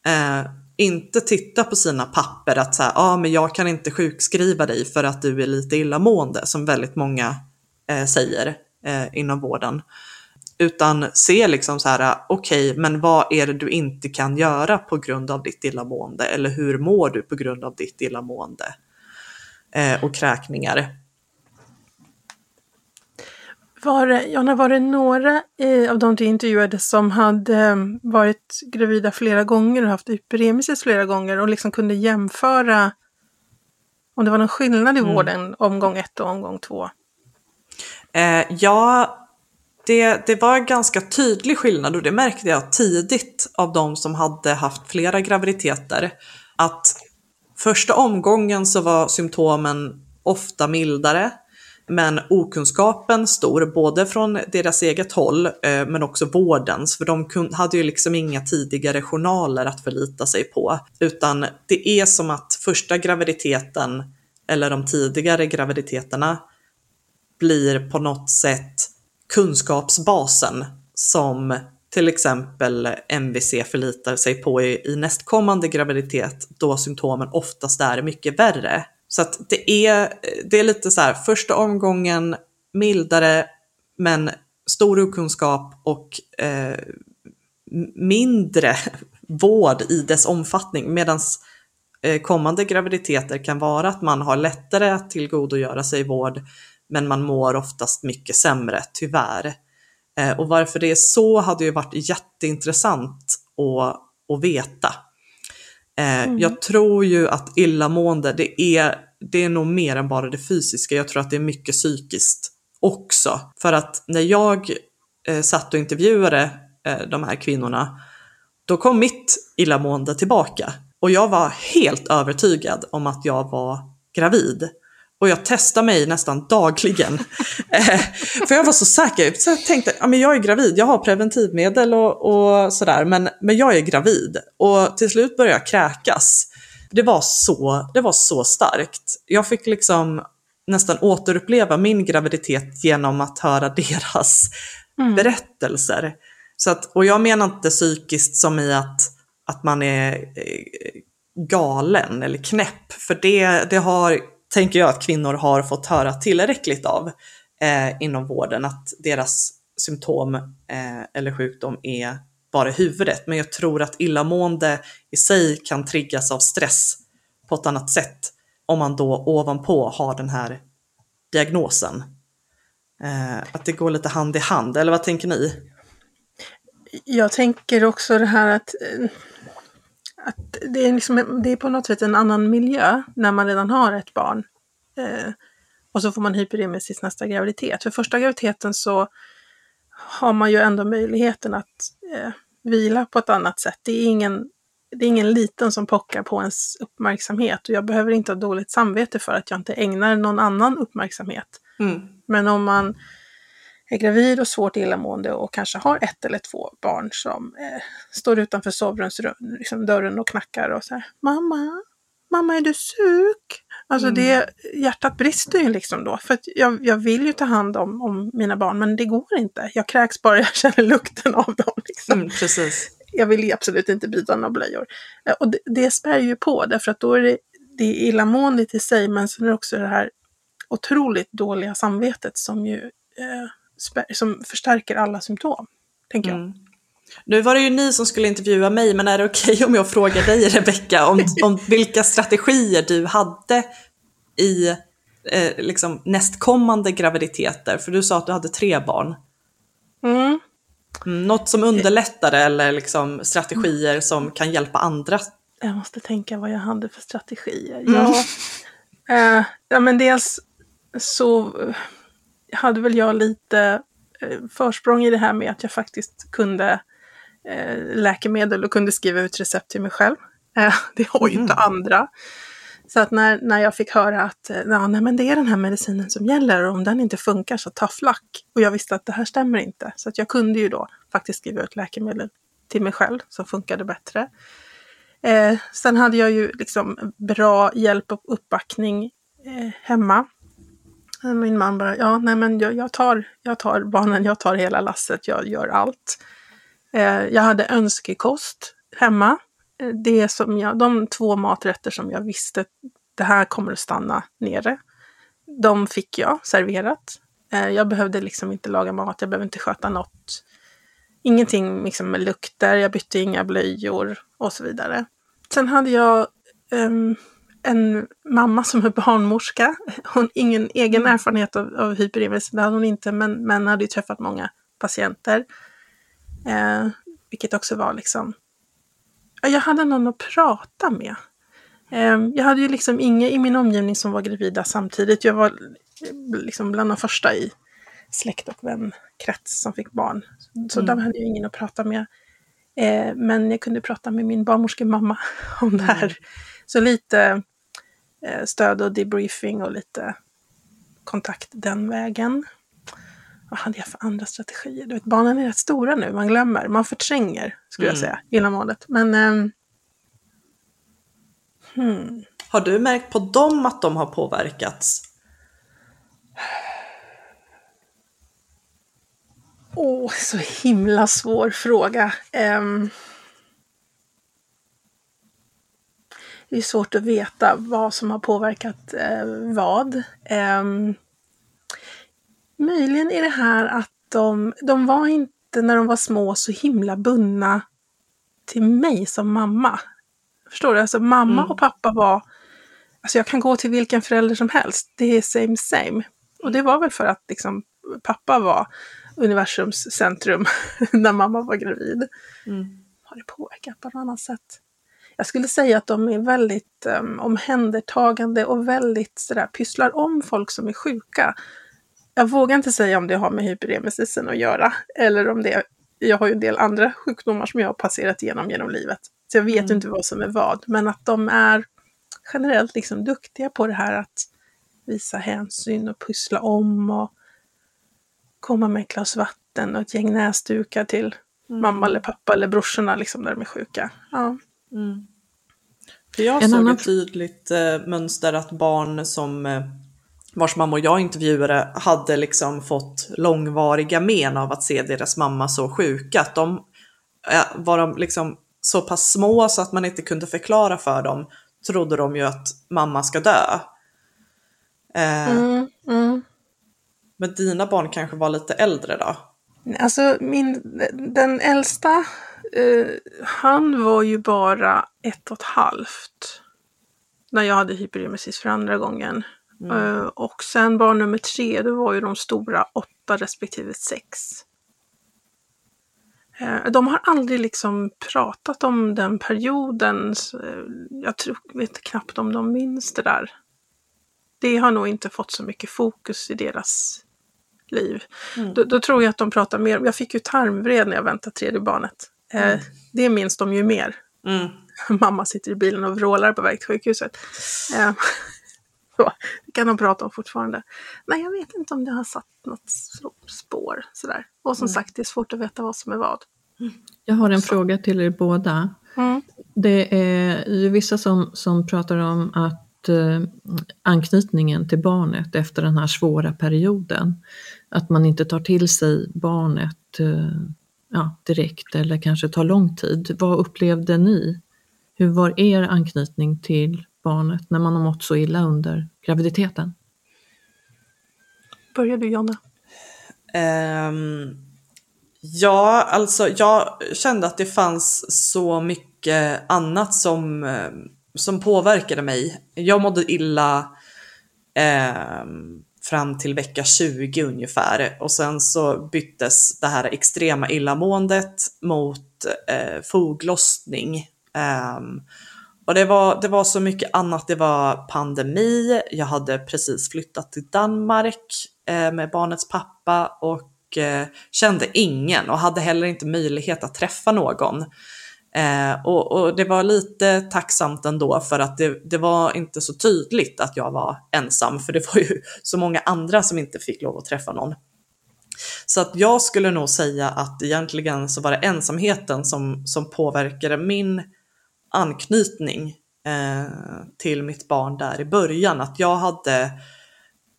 Speaker 2: Eh, inte titta på sina papper att säga, ja men jag kan inte sjukskriva dig för att du är lite illamående som väldigt många eh, säger eh, inom vården. Utan se liksom så här, okej, okay, men vad är det du inte kan göra på grund av ditt illamående? Eller hur mår du på grund av ditt illamående? Eh, och kräkningar.
Speaker 1: Var det, Jonna, var det några eh, av de du intervjuade som hade eh, varit gravida flera gånger och haft hyperemesis flera gånger och liksom kunde jämföra om det var någon skillnad i mm. vården omgång ett och omgång två?
Speaker 2: Eh, ja, det, det var en ganska tydlig skillnad och det märkte jag tidigt av de som hade haft flera graviditeter. Att första omgången så var symptomen ofta mildare men okunskapen stor, både från deras eget håll eh, men också vårdens, för de hade ju liksom inga tidigare journaler att förlita sig på. Utan det är som att första graviditeten, eller de tidigare graviditeterna, blir på något sätt kunskapsbasen som till exempel MVC förlitar sig på i, i nästkommande graviditet då symptomen oftast är mycket värre. Så att det är, det är lite så här, första omgången mildare men stor okunskap och eh, mindre [laughs] vård i dess omfattning medan eh, kommande graviditeter kan vara att man har lättare att tillgodogöra sig vård men man mår oftast mycket sämre, tyvärr. Eh, och varför det är så hade ju varit jätteintressant att, att veta. Eh, mm. Jag tror ju att illamående, det är, det är nog mer än bara det fysiska. Jag tror att det är mycket psykiskt också. För att när jag eh, satt och intervjuade eh, de här kvinnorna, då kom mitt illamående tillbaka. Och jag var helt övertygad om att jag var gravid. Och jag testar mig nästan dagligen. [laughs] Eh, för jag var så säker. Så jag tänkte, ja, men jag är gravid, jag har preventivmedel och, och sådär, men, men jag är gravid. Och till slut började jag kräkas. Det var, så, det var så starkt. Jag fick liksom nästan återuppleva min graviditet genom att höra deras mm. berättelser. Så att, och jag menar inte psykiskt som i att, att man är eh, galen eller knäpp, för det, det har tänker jag att kvinnor har fått höra tillräckligt av eh, inom vården, att deras symptom eh, eller sjukdom är bara huvudet. Men jag tror att illamående i sig kan triggas av stress på ett annat sätt om man då ovanpå har den här diagnosen. Eh, att det går lite hand i hand, eller vad tänker ni?
Speaker 1: Jag tänker också det här att eh, att det är, liksom, det är på något sätt en annan miljö när man redan har ett barn. Eh, och så får man hyperemesis nästa graviditet. För första graviditeten så har man ju ändå möjligheten att eh, vila på ett annat sätt. Det är, ingen, det är ingen liten som pockar på ens uppmärksamhet och jag behöver inte ha dåligt samvete för att jag inte ägnar någon annan uppmärksamhet. Mm. Men om man är gravid och svårt illamående och kanske har ett eller två barn som eh, står utanför sovrumsdörren liksom och knackar och säger Mamma, mamma är du sjuk? Alltså mm. det, hjärtat brister ju liksom då. För jag, jag vill ju ta hand om, om mina barn men det går inte. Jag kräks bara [laughs] jag känner lukten av dem. Liksom.
Speaker 2: Mm, precis.
Speaker 1: Jag vill absolut inte byta några blöjor. Eh, och det, det spär ju på därför att då är det, det är illamåendet i sig men sen är det också det här otroligt dåliga samvetet som ju eh, som förstärker alla symptom. Tänker jag. Mm.
Speaker 2: Nu var det ju ni som skulle intervjua mig, men är det okej okay om jag frågar dig Rebecka om, [laughs] om vilka strategier du hade i eh, liksom nästkommande graviditeter? För du sa att du hade tre barn. Mm. mm något som underlättade eller liksom strategier som kan hjälpa andra?
Speaker 1: Jag måste tänka vad jag hade för strategier. Mm. Ja, eh, ja, men dels så hade väl jag lite eh, försprång i det här med att jag faktiskt kunde eh, läkemedel och kunde skriva ut recept till mig själv. Eh, [laughs] det har ju inte mm. andra. Så att när, när jag fick höra att ja, nej, men det är den här medicinen som gäller och om den inte funkar så ta flack. Och jag visste att det här stämmer inte. Så att jag kunde ju då faktiskt skriva ut läkemedel till mig själv som funkade bättre. Eh, sen hade jag ju liksom bra hjälp och uppbackning eh, hemma. Min man bara, ja nej men jag, jag, tar, jag tar barnen, jag tar hela lasset, jag gör allt. Eh, jag hade önskekost hemma. Eh, det som jag, de två maträtter som jag visste, det här kommer att stanna nere. De fick jag serverat. Eh, jag behövde liksom inte laga mat, jag behövde inte sköta något. Ingenting liksom med lukter, jag bytte inga blöjor och så vidare. Sen hade jag um, en mamma som är barnmorska. Hon ingen egen mm. erfarenhet av, av hyperemesis, det hade hon inte, men, men hade ju träffat många patienter. Eh, vilket också var liksom, jag hade någon att prata med. Eh, jag hade ju liksom inga i min omgivning som var gravida samtidigt. Jag var liksom bland de första i släkt och vänkrets som fick barn. Så mm. där hade jag ingen att prata med. Eh, men jag kunde prata med min barnmorskemamma om det här. Mm. Så lite stöd och debriefing och lite kontakt den vägen. Vad hade jag för andra strategier? Du vet, barnen är rätt stora nu, man glömmer, man förtränger, skulle mm. jag säga, illamåendet. Men... Eh,
Speaker 2: hmm. Har du märkt på dem att de har påverkats?
Speaker 1: Åh, oh, så himla svår fråga. Um, det är svårt att veta vad som har påverkat uh, vad. Um, möjligen är det här att de, de var inte när de var små så himla bundna till mig som mamma. Förstår du? Alltså mamma mm. och pappa var, alltså jag kan gå till vilken förälder som helst, det är same same. Och det var väl för att liksom pappa var universums centrum [laughs] när mamma var gravid. Mm. Har det påverkat på något annat sätt? Jag skulle säga att de är väldigt um, omhändertagande och väldigt sådär, pysslar om folk som är sjuka. Jag vågar inte säga om det har med hyperemesisen att göra eller om det jag har ju en del andra sjukdomar som jag har passerat igenom genom livet. Så jag vet mm. inte vad som är vad, men att de är generellt liksom duktiga på det här att visa hänsyn och pyssla om och komma med ett glas vatten och ett gäng näsdukar till mm. mamma eller pappa eller brorsorna liksom när de är sjuka. Ja. Mm.
Speaker 2: För jag en såg annan... ett tydligt eh, mönster att barn som eh, vars mamma och jag intervjuade hade liksom fått långvariga men av att se deras mamma så sjuka. Att de eh, var de liksom så pass små så att man inte kunde förklara för dem trodde de ju att mamma ska dö. Eh, mm, mm. Men dina barn kanske var lite äldre då?
Speaker 1: Alltså min, den äldsta, eh, han var ju bara ett och ett halvt. När jag hade hyperemesis för andra gången. Mm. Eh, och sen barn nummer tre, det var ju de stora åtta respektive sex. Eh, de har aldrig liksom pratat om den perioden. Eh, jag tror, vet knappt om de minns det där. Det har nog inte fått så mycket fokus i deras liv. Mm. Då, då, tror jag att de pratar mer Jag fick ju tarmvred när jag väntade tredje barnet. Eh, mm. Det minns de ju mer. Mm. [laughs] Mamma sitter i bilen och vrålar på väg till sjukhuset. Eh, [laughs] så, det kan de prata om fortfarande. Nej, jag vet inte om det har satt något spår sådär. Och som mm. sagt, det är svårt att veta vad som är vad.
Speaker 3: Jag har en så. fråga till er båda. Mm. Det är ju vissa som, som pratar om att eh, anknytningen till barnet efter den här svåra perioden att man inte tar till sig barnet eh, ja, direkt eller kanske tar lång tid. Vad upplevde ni? Hur var er anknytning till barnet när man har mått så illa under graviditeten?
Speaker 1: Börjar du Jonna?
Speaker 2: Um, ja, alltså jag kände att det fanns så mycket annat som, eh, som påverkade mig. Jag mådde illa um, fram till vecka 20 ungefär och sen så byttes det här extrema illamåendet mot eh, foglossning. Um, och det var, det var så mycket annat. Det var pandemi. Jag hade precis flyttat till Danmark eh, med barnets pappa och eh, kände ingen och hade heller inte möjlighet att träffa någon. Eh, och, och, det var lite tacksamt ändå för att det, det, var inte så tydligt att jag var ensam, för det var ju [laughs] så många andra som inte fick lov att träffa någon. Så att jag skulle nog säga att egentligen så var det ensamheten som, som påverkade min anknytning eh, till mitt barn där i början. Att jag hade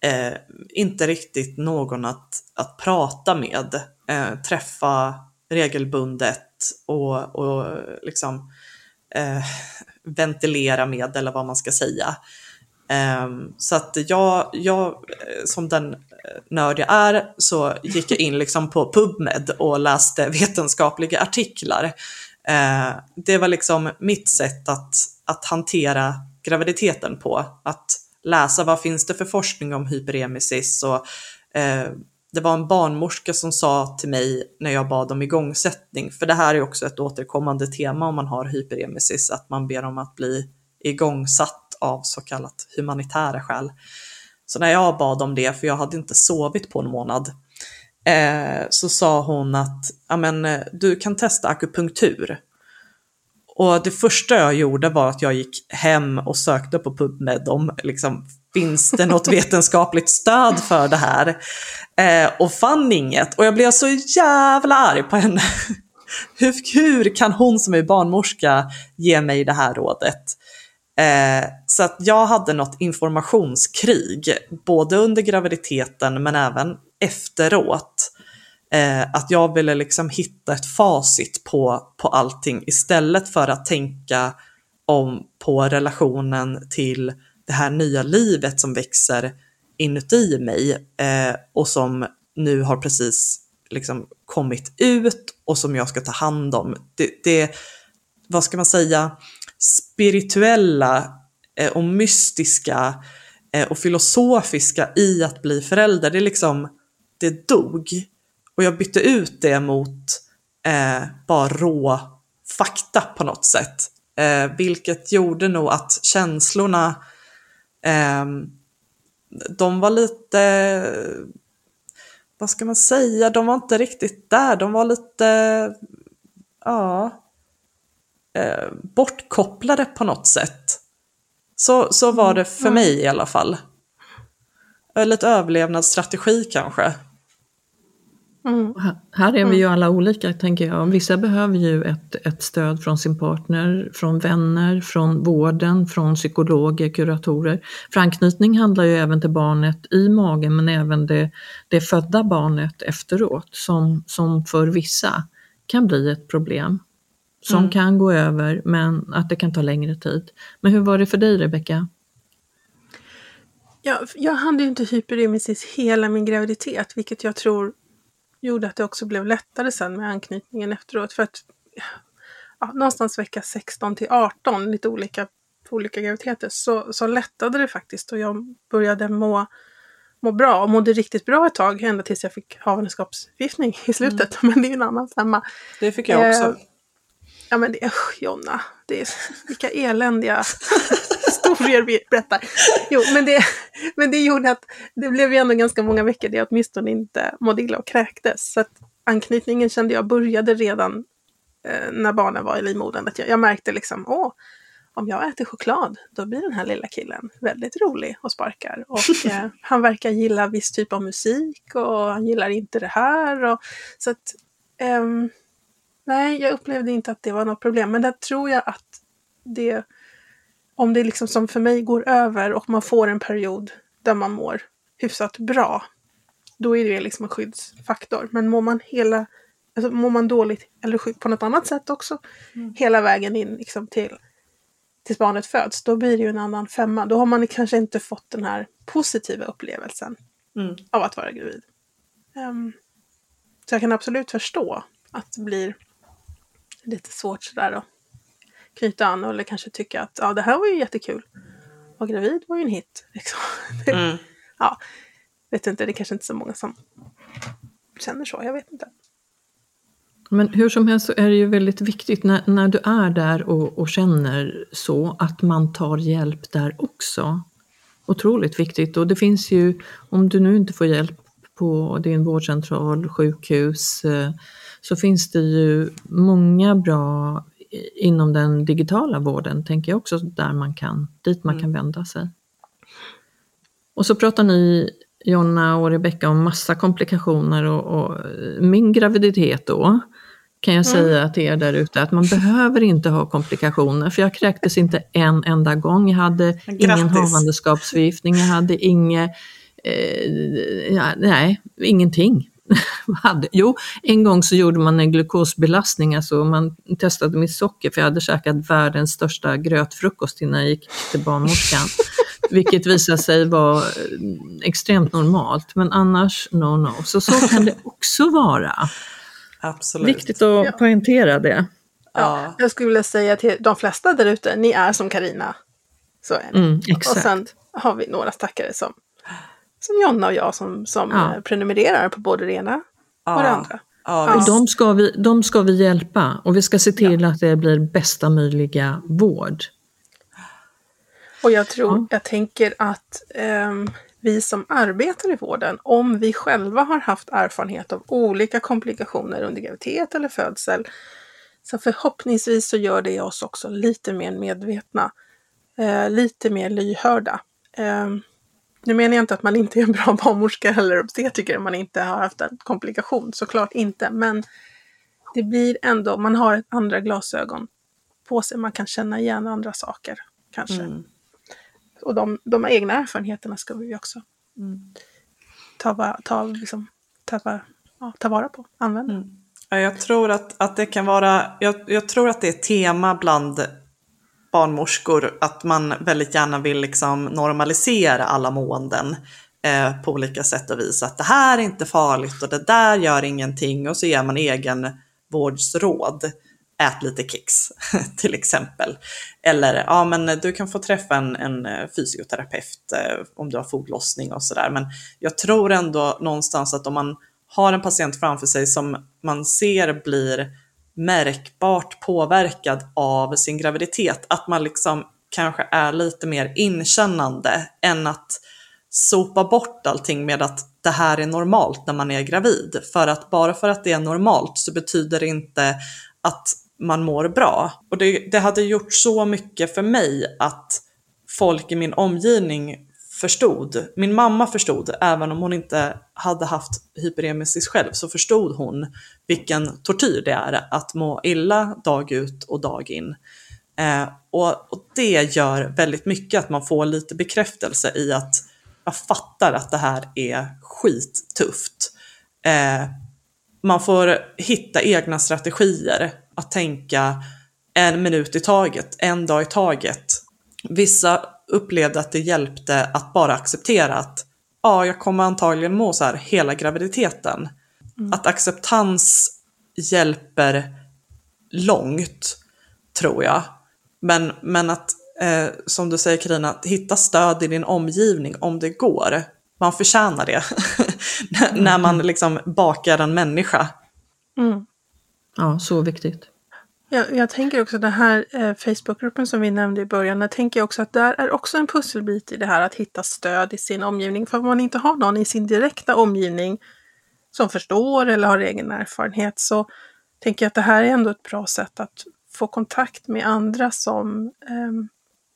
Speaker 2: eh, inte riktigt någon att, att prata med, eh, träffa regelbundet och, och liksom eh, ventilera med eller vad man ska säga. Eh, så att jag, jag, eh, som den eh, nörd jag är, så gick jag in liksom på PubMed och läste [laughs] vetenskapliga artiklar. Eh, det var liksom mitt sätt att, att hantera graviditeten på. Att läsa vad finns det för forskning om hyperemesis och eh, det var en barnmorska som sa till mig när jag bad om igångsättning, för det här är också ett återkommande tema om man har hyperemesis, att man ber om att bli igångsatt av så kallat humanitära skäl. Så när jag bad om det, för jag hade inte sovit på en månad, eh, så sa hon att eh, du kan testa akupunktur. Och det första jag gjorde var att jag gick hem och sökte på PubMed om liksom, finns det något vetenskapligt stöd för det här? Eh, och fann inget. Och jag blev så jävla arg på henne. [laughs] hur, hur kan hon som är barnmorska ge mig det här rådet? Eh, så att jag hade något informationskrig, både under graviditeten men även efteråt. Eh, att jag ville liksom hitta ett facit på, på allting istället för att tänka om på relationen till det här nya livet som växer inuti mig eh, och som nu har precis liksom kommit ut och som jag ska ta hand om. Det, det vad ska man säga, spirituella eh, och mystiska eh, och filosofiska i att bli förälder, det är liksom, det dog. Och jag bytte ut det mot eh, bara rå fakta på något sätt. Eh, vilket gjorde nog att känslorna, eh, de var lite, vad ska man säga, de var inte riktigt där, de var lite, ja, eh, bortkopplade på något sätt. Så, så var det för mig i alla fall. Eller ett överlevnadsstrategi kanske.
Speaker 3: Mm. Här är vi ju alla olika tänker jag. Vissa behöver ju ett, ett stöd från sin partner, från vänner, från vården, från psykologer, kuratorer. För anknytning handlar ju även till barnet i magen men även det, det födda barnet efteråt som, som för vissa kan bli ett problem som mm. kan gå över men att det kan ta längre tid. Men hur var det för dig Rebecka?
Speaker 1: Ja, jag hade ju inte hyperemesis hela min graviditet, vilket jag tror gjorde att det också blev lättare sen med anknytningen efteråt. För att ja, någonstans vecka 16 till 18, lite olika på olika graviditeter, så, så lättade det faktiskt och jag började må, må bra och mådde riktigt bra ett tag, ända tills jag fick havandeskapsförgiftning i slutet. Mm. [laughs] Men det är ju en annan femma.
Speaker 2: Det fick jag också. Eh,
Speaker 1: Ja men det, usch Jonna, det är vilka eländiga [laughs] historier vi berättar. Jo, men det, men det gjorde att det blev ju ändå ganska många veckor där jag åtminstone inte mådde illa och kräktes. Så att anknytningen kände jag började redan eh, när barnen var i livmodern. Att jag, jag märkte liksom, åh, om jag äter choklad, då blir den här lilla killen väldigt rolig och sparkar. Och [laughs] eh, han verkar gilla viss typ av musik och han gillar inte det här. Och, så att, ehm, Nej, jag upplevde inte att det var något problem. Men där tror jag att det, om det liksom som för mig går över och man får en period där man mår hyfsat bra, då är det liksom en skyddsfaktor. Men mår man hela, alltså mår man dåligt eller på något annat sätt också, mm. hela vägen in liksom till tills barnet föds, då blir det ju en annan femma. Då har man kanske inte fått den här positiva upplevelsen mm. av att vara gravid. Um, så jag kan absolut förstå att det blir lite svårt sådär att knyta an eller kanske tycka att ja, det här var ju jättekul. Vara gravid var ju en hit. Liksom. [laughs] Mm. ja, vet inte, det är kanske inte så många som känner så, jag vet inte.
Speaker 3: Men hur som helst så är det ju väldigt viktigt när, när du är där och, och känner så att man tar hjälp där också. Otroligt viktigt och det finns ju, om du nu inte får hjälp på din vårdcentral, sjukhus, eh, så finns det ju många bra inom den digitala vården, tänker jag också, där man kan, dit man mm. kan vända sig. Och så pratar ni, Jonna och Rebecka, om massa komplikationer och, och min graviditet då. kan jag säga till er där ute, att man behöver inte ha komplikationer, för jag kräktes inte en enda gång. Jag hade
Speaker 2: Grattis.
Speaker 3: ingen havandeskapsförgiftning, jag hade inget, eh, nej, ingenting. [laughs] hade, jo, en gång så gjorde man en glukosbelastning, alltså man testade mitt socker, för jag hade käkat världens största grötfrukost innan jag gick till barnmorskan. [laughs] Vilket visade sig vara eh, extremt normalt, men annars no no. Så så kan det också vara.
Speaker 2: Absolut.
Speaker 3: Viktigt att
Speaker 1: Ja.
Speaker 3: poängtera det.
Speaker 2: Ja.
Speaker 1: Jag skulle vilja säga till de flesta där ute, ni är som Karina. Så är ni.
Speaker 3: Mm,
Speaker 1: och
Speaker 3: exakt.
Speaker 1: sen har vi några stackare som, som Jonna och jag som, som
Speaker 3: Ja.
Speaker 1: eh, prenumererar på både det ena och det andra.
Speaker 2: Ja,
Speaker 1: Ja.
Speaker 3: Och de ska, vi, de ska vi hjälpa och vi ska se till att det blir bästa möjliga vård.
Speaker 1: Och jag tror, jag tänker att ehm, vi som arbetar i vården, om vi själva har haft erfarenhet av olika komplikationer under graviditet eller födsel, så förhoppningsvis så gör det oss också lite mer medvetna, eh, lite mer lyhörda. Ehm, nu menar jag inte att man inte är en bra [laughs] barnmorska eller obstetriker om man inte har haft en komplikation, såklart inte, men det blir ändå, man har ett andra glasögon på sig, man kan känna igen andra saker kanske.
Speaker 2: Mm.
Speaker 1: Och de, de egna erfarenheterna ska vi också ta, va- ta, liksom, ta, ja, ta vara på, använda.
Speaker 2: Ja, jag tror att, att det kan vara, jag, jag tror att det är ett tema bland barnmorskor att man väldigt gärna vill liksom normalisera alla måenden eh, på olika sätt och vis. Att det här är inte farligt och det där gör ingenting och så ger man egen vårdsråd. Ät lite kex [laughs] till exempel. Eller ja, men du kan få träffa en, en eh, fysioterapeut eh, om du har foglossning och sådär. Men jag tror ändå någonstans att om man har en patient framför sig som man ser blir märkbart påverkad av sin graviditet, att man liksom kanske är lite mer inkännande än att sopa bort allting med att det här är normalt när man är gravid. För att bara för att det är normalt så betyder det inte att man mår bra. Och det, det hade gjort så mycket för mig att folk i min omgivning förstod. Min mamma förstod, även om hon inte hade haft hyperemesis själv, så förstod hon vilken tortyr det är att må illa dag ut och dag in. Eh, och, och det gör väldigt mycket att man får lite bekräftelse i att jag fattar att det här är skittufft. Eh, man får hitta egna strategier att tänka en minut i taget, en dag i taget. Vissa upplevde att det hjälpte att bara acceptera att ja, jag kommer antagligen må så här hela graviditeten. Att acceptans hjälper långt, tror jag. Men, men att, eh, som du säger Karina, att hitta stöd i din omgivning om det går. Man förtjänar det. [laughs] När man liksom bakar en människa.
Speaker 1: Mm.
Speaker 3: Ja, så viktigt.
Speaker 1: Jag, jag tänker också den här eh, Facebookgruppen som vi nämnde i början, jag tänker också att där är också en pusselbit i det här att hitta stöd i sin omgivning. För om man inte har någon i sin direkta omgivning som förstår eller har egen erfarenhet så tänker jag att det här är ändå ett bra sätt att få kontakt med andra som ehm,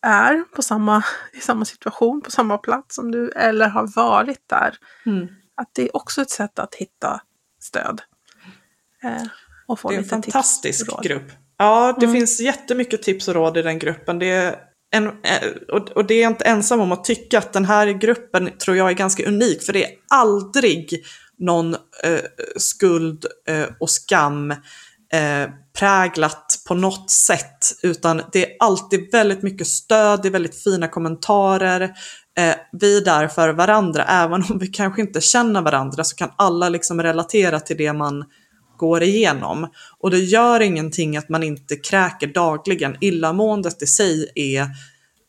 Speaker 1: är på samma, i samma situation, på samma plats som du, eller har varit där.
Speaker 2: Mm.
Speaker 1: Att det är också ett sätt att hitta stöd. Eh, och få
Speaker 2: Det är en fantastisk grupp. Ja, det
Speaker 1: Mm.
Speaker 2: finns jättemycket tips och råd i den gruppen. Det är en, eh, och, det är jag inte ensam om att tycka att den här gruppen tror jag är ganska unik. För det är aldrig någon eh, skuld eh, och skam eh, präglat på något sätt. Utan det är alltid väldigt mycket stöd, det är väldigt fina kommentarer. Eh, vi är där för varandra, även om vi kanske inte känner varandra så kan alla liksom relatera till det man går igenom. Och det gör ingenting att man inte kräker dagligen. Illamåendet i sig är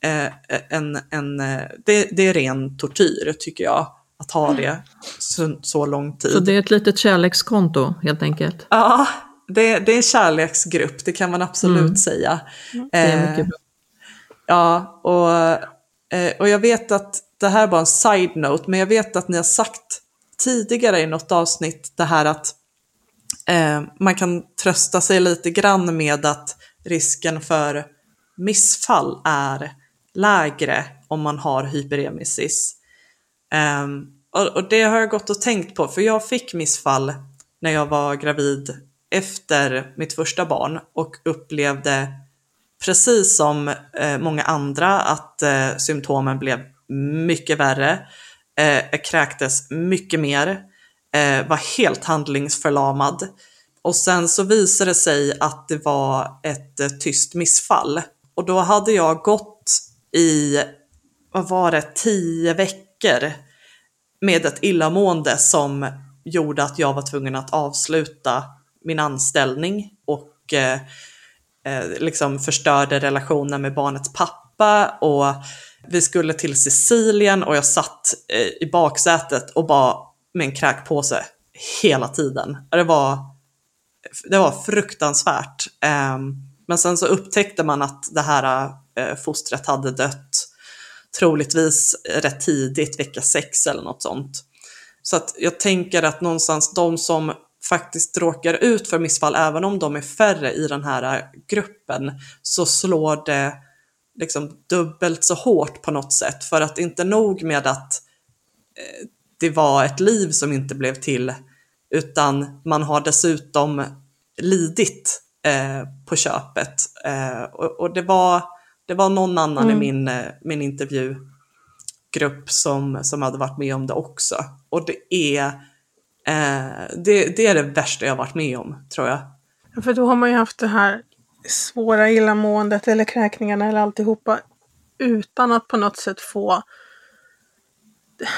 Speaker 2: eh, en, en, eh, det, det är ren tortyr tycker jag. Att ha det så, så lång tid.
Speaker 3: Så det är ett litet kärlekskonto helt enkelt.
Speaker 2: Ja, det, det är en kärleksgrupp, det kan man absolut
Speaker 3: Mm.
Speaker 2: säga.
Speaker 3: Det är
Speaker 2: Eh,
Speaker 3: mycket bra.
Speaker 2: Ja, och, eh, och jag vet att det här var en side-note, men jag vet att ni har sagt tidigare i något avsnitt det här att eh, man kan trösta sig lite grann med att risken för missfall är lägre om man har hyperemesis. Ehm, och, och det har jag gått och tänkt på, för jag fick missfall när jag var gravid efter mitt första barn och upplevde precis som eh, många andra att eh, symptomen blev mycket värre. Eh, jag kräktes mycket mer, eh, var helt handlingsförlamad. Och sen så visade det sig att det var ett eh, tyst missfall. Och då hade jag gått i, vad var det, tio veckor med ett illamående som gjorde att jag var tvungen att avsluta min anställning och eh, eh liksom förstörde relationen med barnets pappa och vi skulle till Sicilien och jag satt eh, i baksätet och bara med en kräkpåse hela tiden. Det var, det var fruktansvärt. Ehm, men sen så upptäckte man att det här eh, fostret hade dött troligtvis rätt tidigt, vecka sex eller något sånt. Så att jag tänker att någonstans de som faktiskt råkar ut för missfall, även om de är färre i den här eh, gruppen, så slår det liksom dubbelt så hårt på något sätt. För att inte nog med att eh, det var ett liv som inte blev till, utan man har dessutom lidit eh, på köpet. Eh, och, och, det, var, det var någon annan mm. i min, eh, min intervjugrupp som, som hade varit med om det också. Och det är, eh, det, det är det värsta jag varit med om, tror jag.
Speaker 1: För då har man ju haft det här svåra illamåendet eller kräkningarna eller alltihopa utan att på något sätt få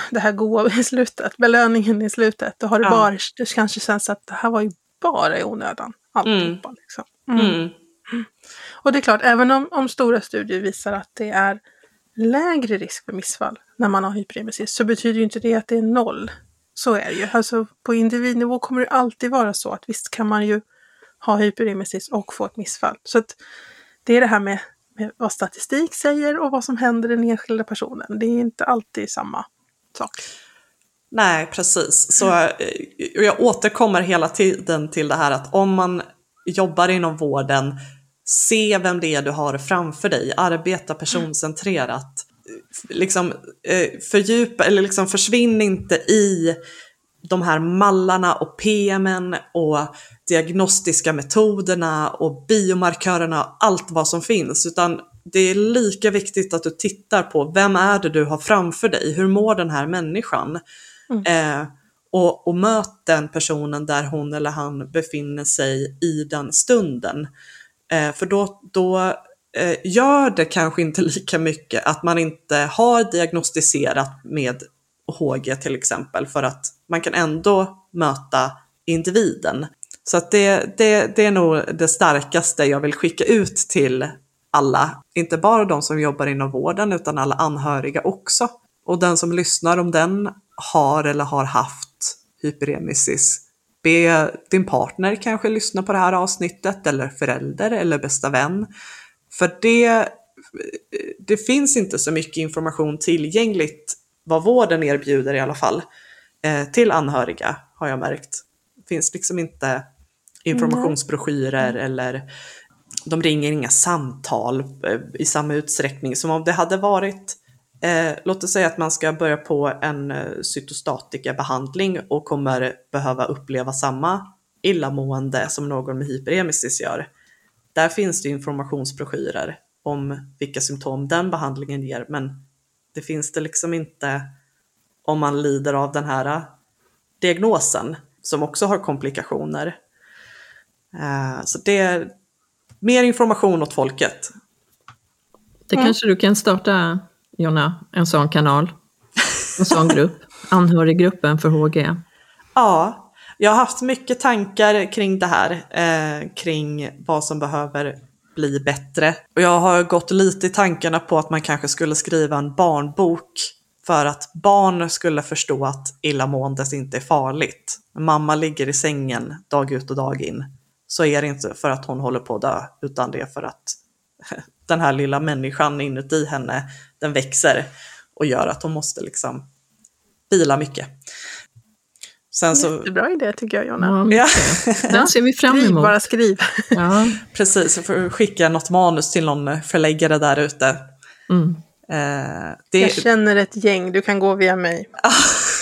Speaker 1: det här goa i slutet, belöningen i slutet. Då har det ja. bara, det kanske känns att det här var ju bara i onödan. Alltihopa mm. liksom. Mm. Mm. Och det är klart, även om, om stora studier visar att det är lägre risk för missfall när man har hyperemesis så betyder ju inte det att det är noll. Så är det ju. Alltså på individnivå kommer det alltid vara så att visst kan man ju ha hyperemesis och få ett missfall. Så att det är det här med, med vad statistik säger och vad som händer den enskilda personen. Det är inte alltid samma sak.
Speaker 2: Nej, precis. Så eh, jag återkommer hela tiden till det här att om man jobbar inom vården, se vem det är du har framför dig, arbeta personcentrerat. Liksom eh, fördjupa, eller liksom försvinn inte i de här mallarna och PMen och diagnostiska metoderna och biomarkörerna och allt vad som finns. Utan det är lika viktigt att du tittar på vem är det du har framför dig? Hur mår den här människan? Mm. Eh, och, och möt den personen där hon eller han befinner sig i den stunden. Eh, för då, då eh, gör det kanske inte [laughs] lika mycket att man inte har diagnostiserat med HG till exempel för att man kan ändå möta individen. Så att det, det, det är nog det starkaste jag vill skicka ut till alla, inte bara de som jobbar inom vården utan alla anhöriga också. Och den som lyssnar, om den har eller har haft hyperemesis, be din partner kanske lyssna på det här avsnittet eller förälder eller bästa vän. För det, det finns inte så mycket information tillgängligt vad vården erbjuder i alla fall eh, till anhöriga har jag märkt. Det finns liksom inte informationsbroschyrer mm. eller de ringer inga samtal eh, i samma utsträckning som om det hade varit Eh, låt oss säga att man ska börja på en eh, cytostatikabehandling och kommer behöva uppleva samma illamående som någon med hyperemesis gör. Där finns det informationsbroschyrer om vilka symptom den behandlingen ger, men det finns det liksom inte om man lider av den här eh, diagnosen som också har komplikationer. Eh, så det mer information åt folket.
Speaker 3: Det kanske du kan starta Jonna, en sån kanal, en sån [laughs] grupp, anhöriggruppen för HG?
Speaker 2: Ja, jag har haft mycket tankar kring det här, eh, kring vad som behöver bli bättre. Och jag har gått lite i tankarna på att man kanske skulle skriva en barnbok för att barn skulle förstå att illamåendet inte är farligt. Mamma ligger i sängen dag ut och dag in. Så är det inte för att hon håller på att dö, utan det är för att [laughs] den här lilla människan inuti henne, den växer och gör att hon måste liksom vila mycket.
Speaker 1: Sen så... Jättebra idé tycker jag Jonna.
Speaker 3: Ja, Den ser vi fram emot. Skriv,
Speaker 1: bara skriv.
Speaker 2: Ja. Precis, jag får skicka något manus till någon förläggare där ute.
Speaker 1: Mm. Eh, det... Jag känner ett gäng, du kan gå via mig.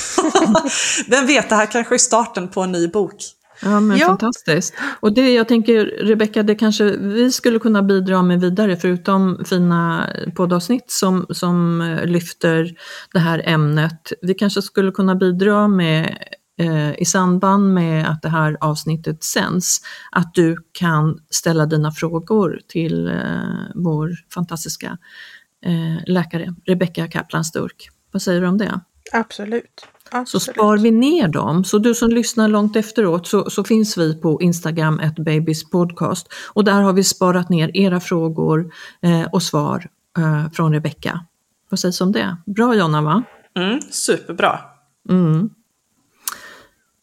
Speaker 1: [laughs]
Speaker 2: Vem vet, det här kanske är starten på en ny bok.
Speaker 3: Ja, men
Speaker 1: Ja.
Speaker 3: fantastiskt. Och det jag tänker, Rebecka, det kanske vi skulle kunna bidra med vidare, förutom fina poddavsnitt som, som eh, lyfter det här ämnet. Vi kanske skulle kunna bidra med eh, i samband med att det här avsnittet sänds, att du kan ställa dina frågor till eh, vår fantastiska läkare Rebecka Kaplan-Sturk. Vad säger du om det?
Speaker 1: Absolut.
Speaker 3: Så
Speaker 1: Absolut.
Speaker 3: spar vi ner dem. Så du som lyssnar långt efteråt så, så finns vi på Instagram, ett babys podcast. Och där har vi sparat ner era frågor eh, och svar eh, från Rebecka. Vad sägs om det? Bra Jonna va?
Speaker 2: Mm, superbra.
Speaker 3: Mm.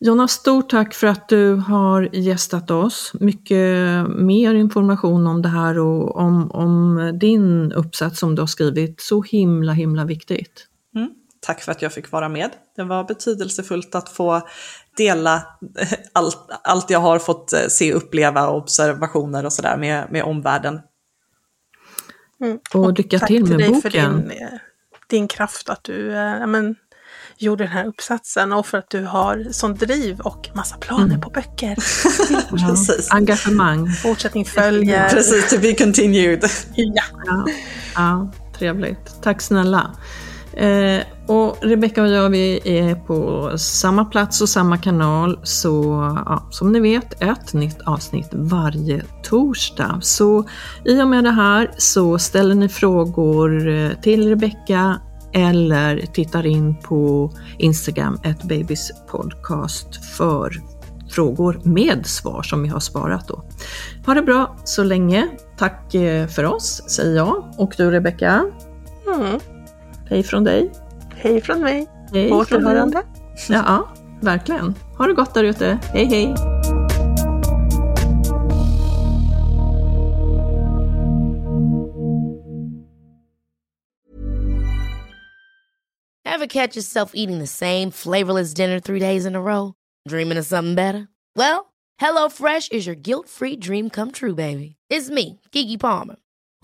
Speaker 3: Jonna, stort tack för att du har gästat oss. Mycket mer information om det här och om, om din uppsats som du har skrivit. Så himla, himla viktigt.
Speaker 2: Mm. Tack för att jag fick vara med. Det var betydelsefullt att få dela eh, allt, allt jag har fått eh, se, uppleva, observationer och sådär med, med omvärlden.
Speaker 1: Mm.
Speaker 3: Och lycka
Speaker 1: Tack
Speaker 3: till med
Speaker 1: dig för
Speaker 3: boken.
Speaker 1: din, eh, din kraft att du ja, men, gjorde den här uppsatsen och för att du har sån driv och massa planer
Speaker 3: Mm.
Speaker 1: på böcker. [laughs]
Speaker 3: Ja,
Speaker 2: Precis.
Speaker 3: Engagemang.
Speaker 1: Fortsättning följer.
Speaker 2: Precis, to be continued.
Speaker 1: Ja.
Speaker 3: Ja, ja, trevligt. Tack snälla. Eh, och Rebecka och jag vi är på samma plats och samma kanal så ja, som ni vet ett nytt avsnitt varje torsdag. Så i och med det här så ställer ni frågor eh, till Rebecka eller tittar in på Instagram, ett babys podcast för frågor med svar som vi har sparat då. Ha det bra så länge. Tack eh, för oss, säger jag. Och du Rebecka,
Speaker 1: Mm.
Speaker 3: Hej från dig.
Speaker 1: Hej från mig.
Speaker 3: Hej
Speaker 1: På
Speaker 3: från dig.
Speaker 1: återhörande.
Speaker 3: Ja, ja, verkligen. Ha det gott där ute. Hej, hej.
Speaker 4: Ever catch yourself eating the same flavorless dinner three days in a row? Dreaming of something better? Well, HelloFresh is your guilt-free dream come true, baby. It's me, Kiki Palmer.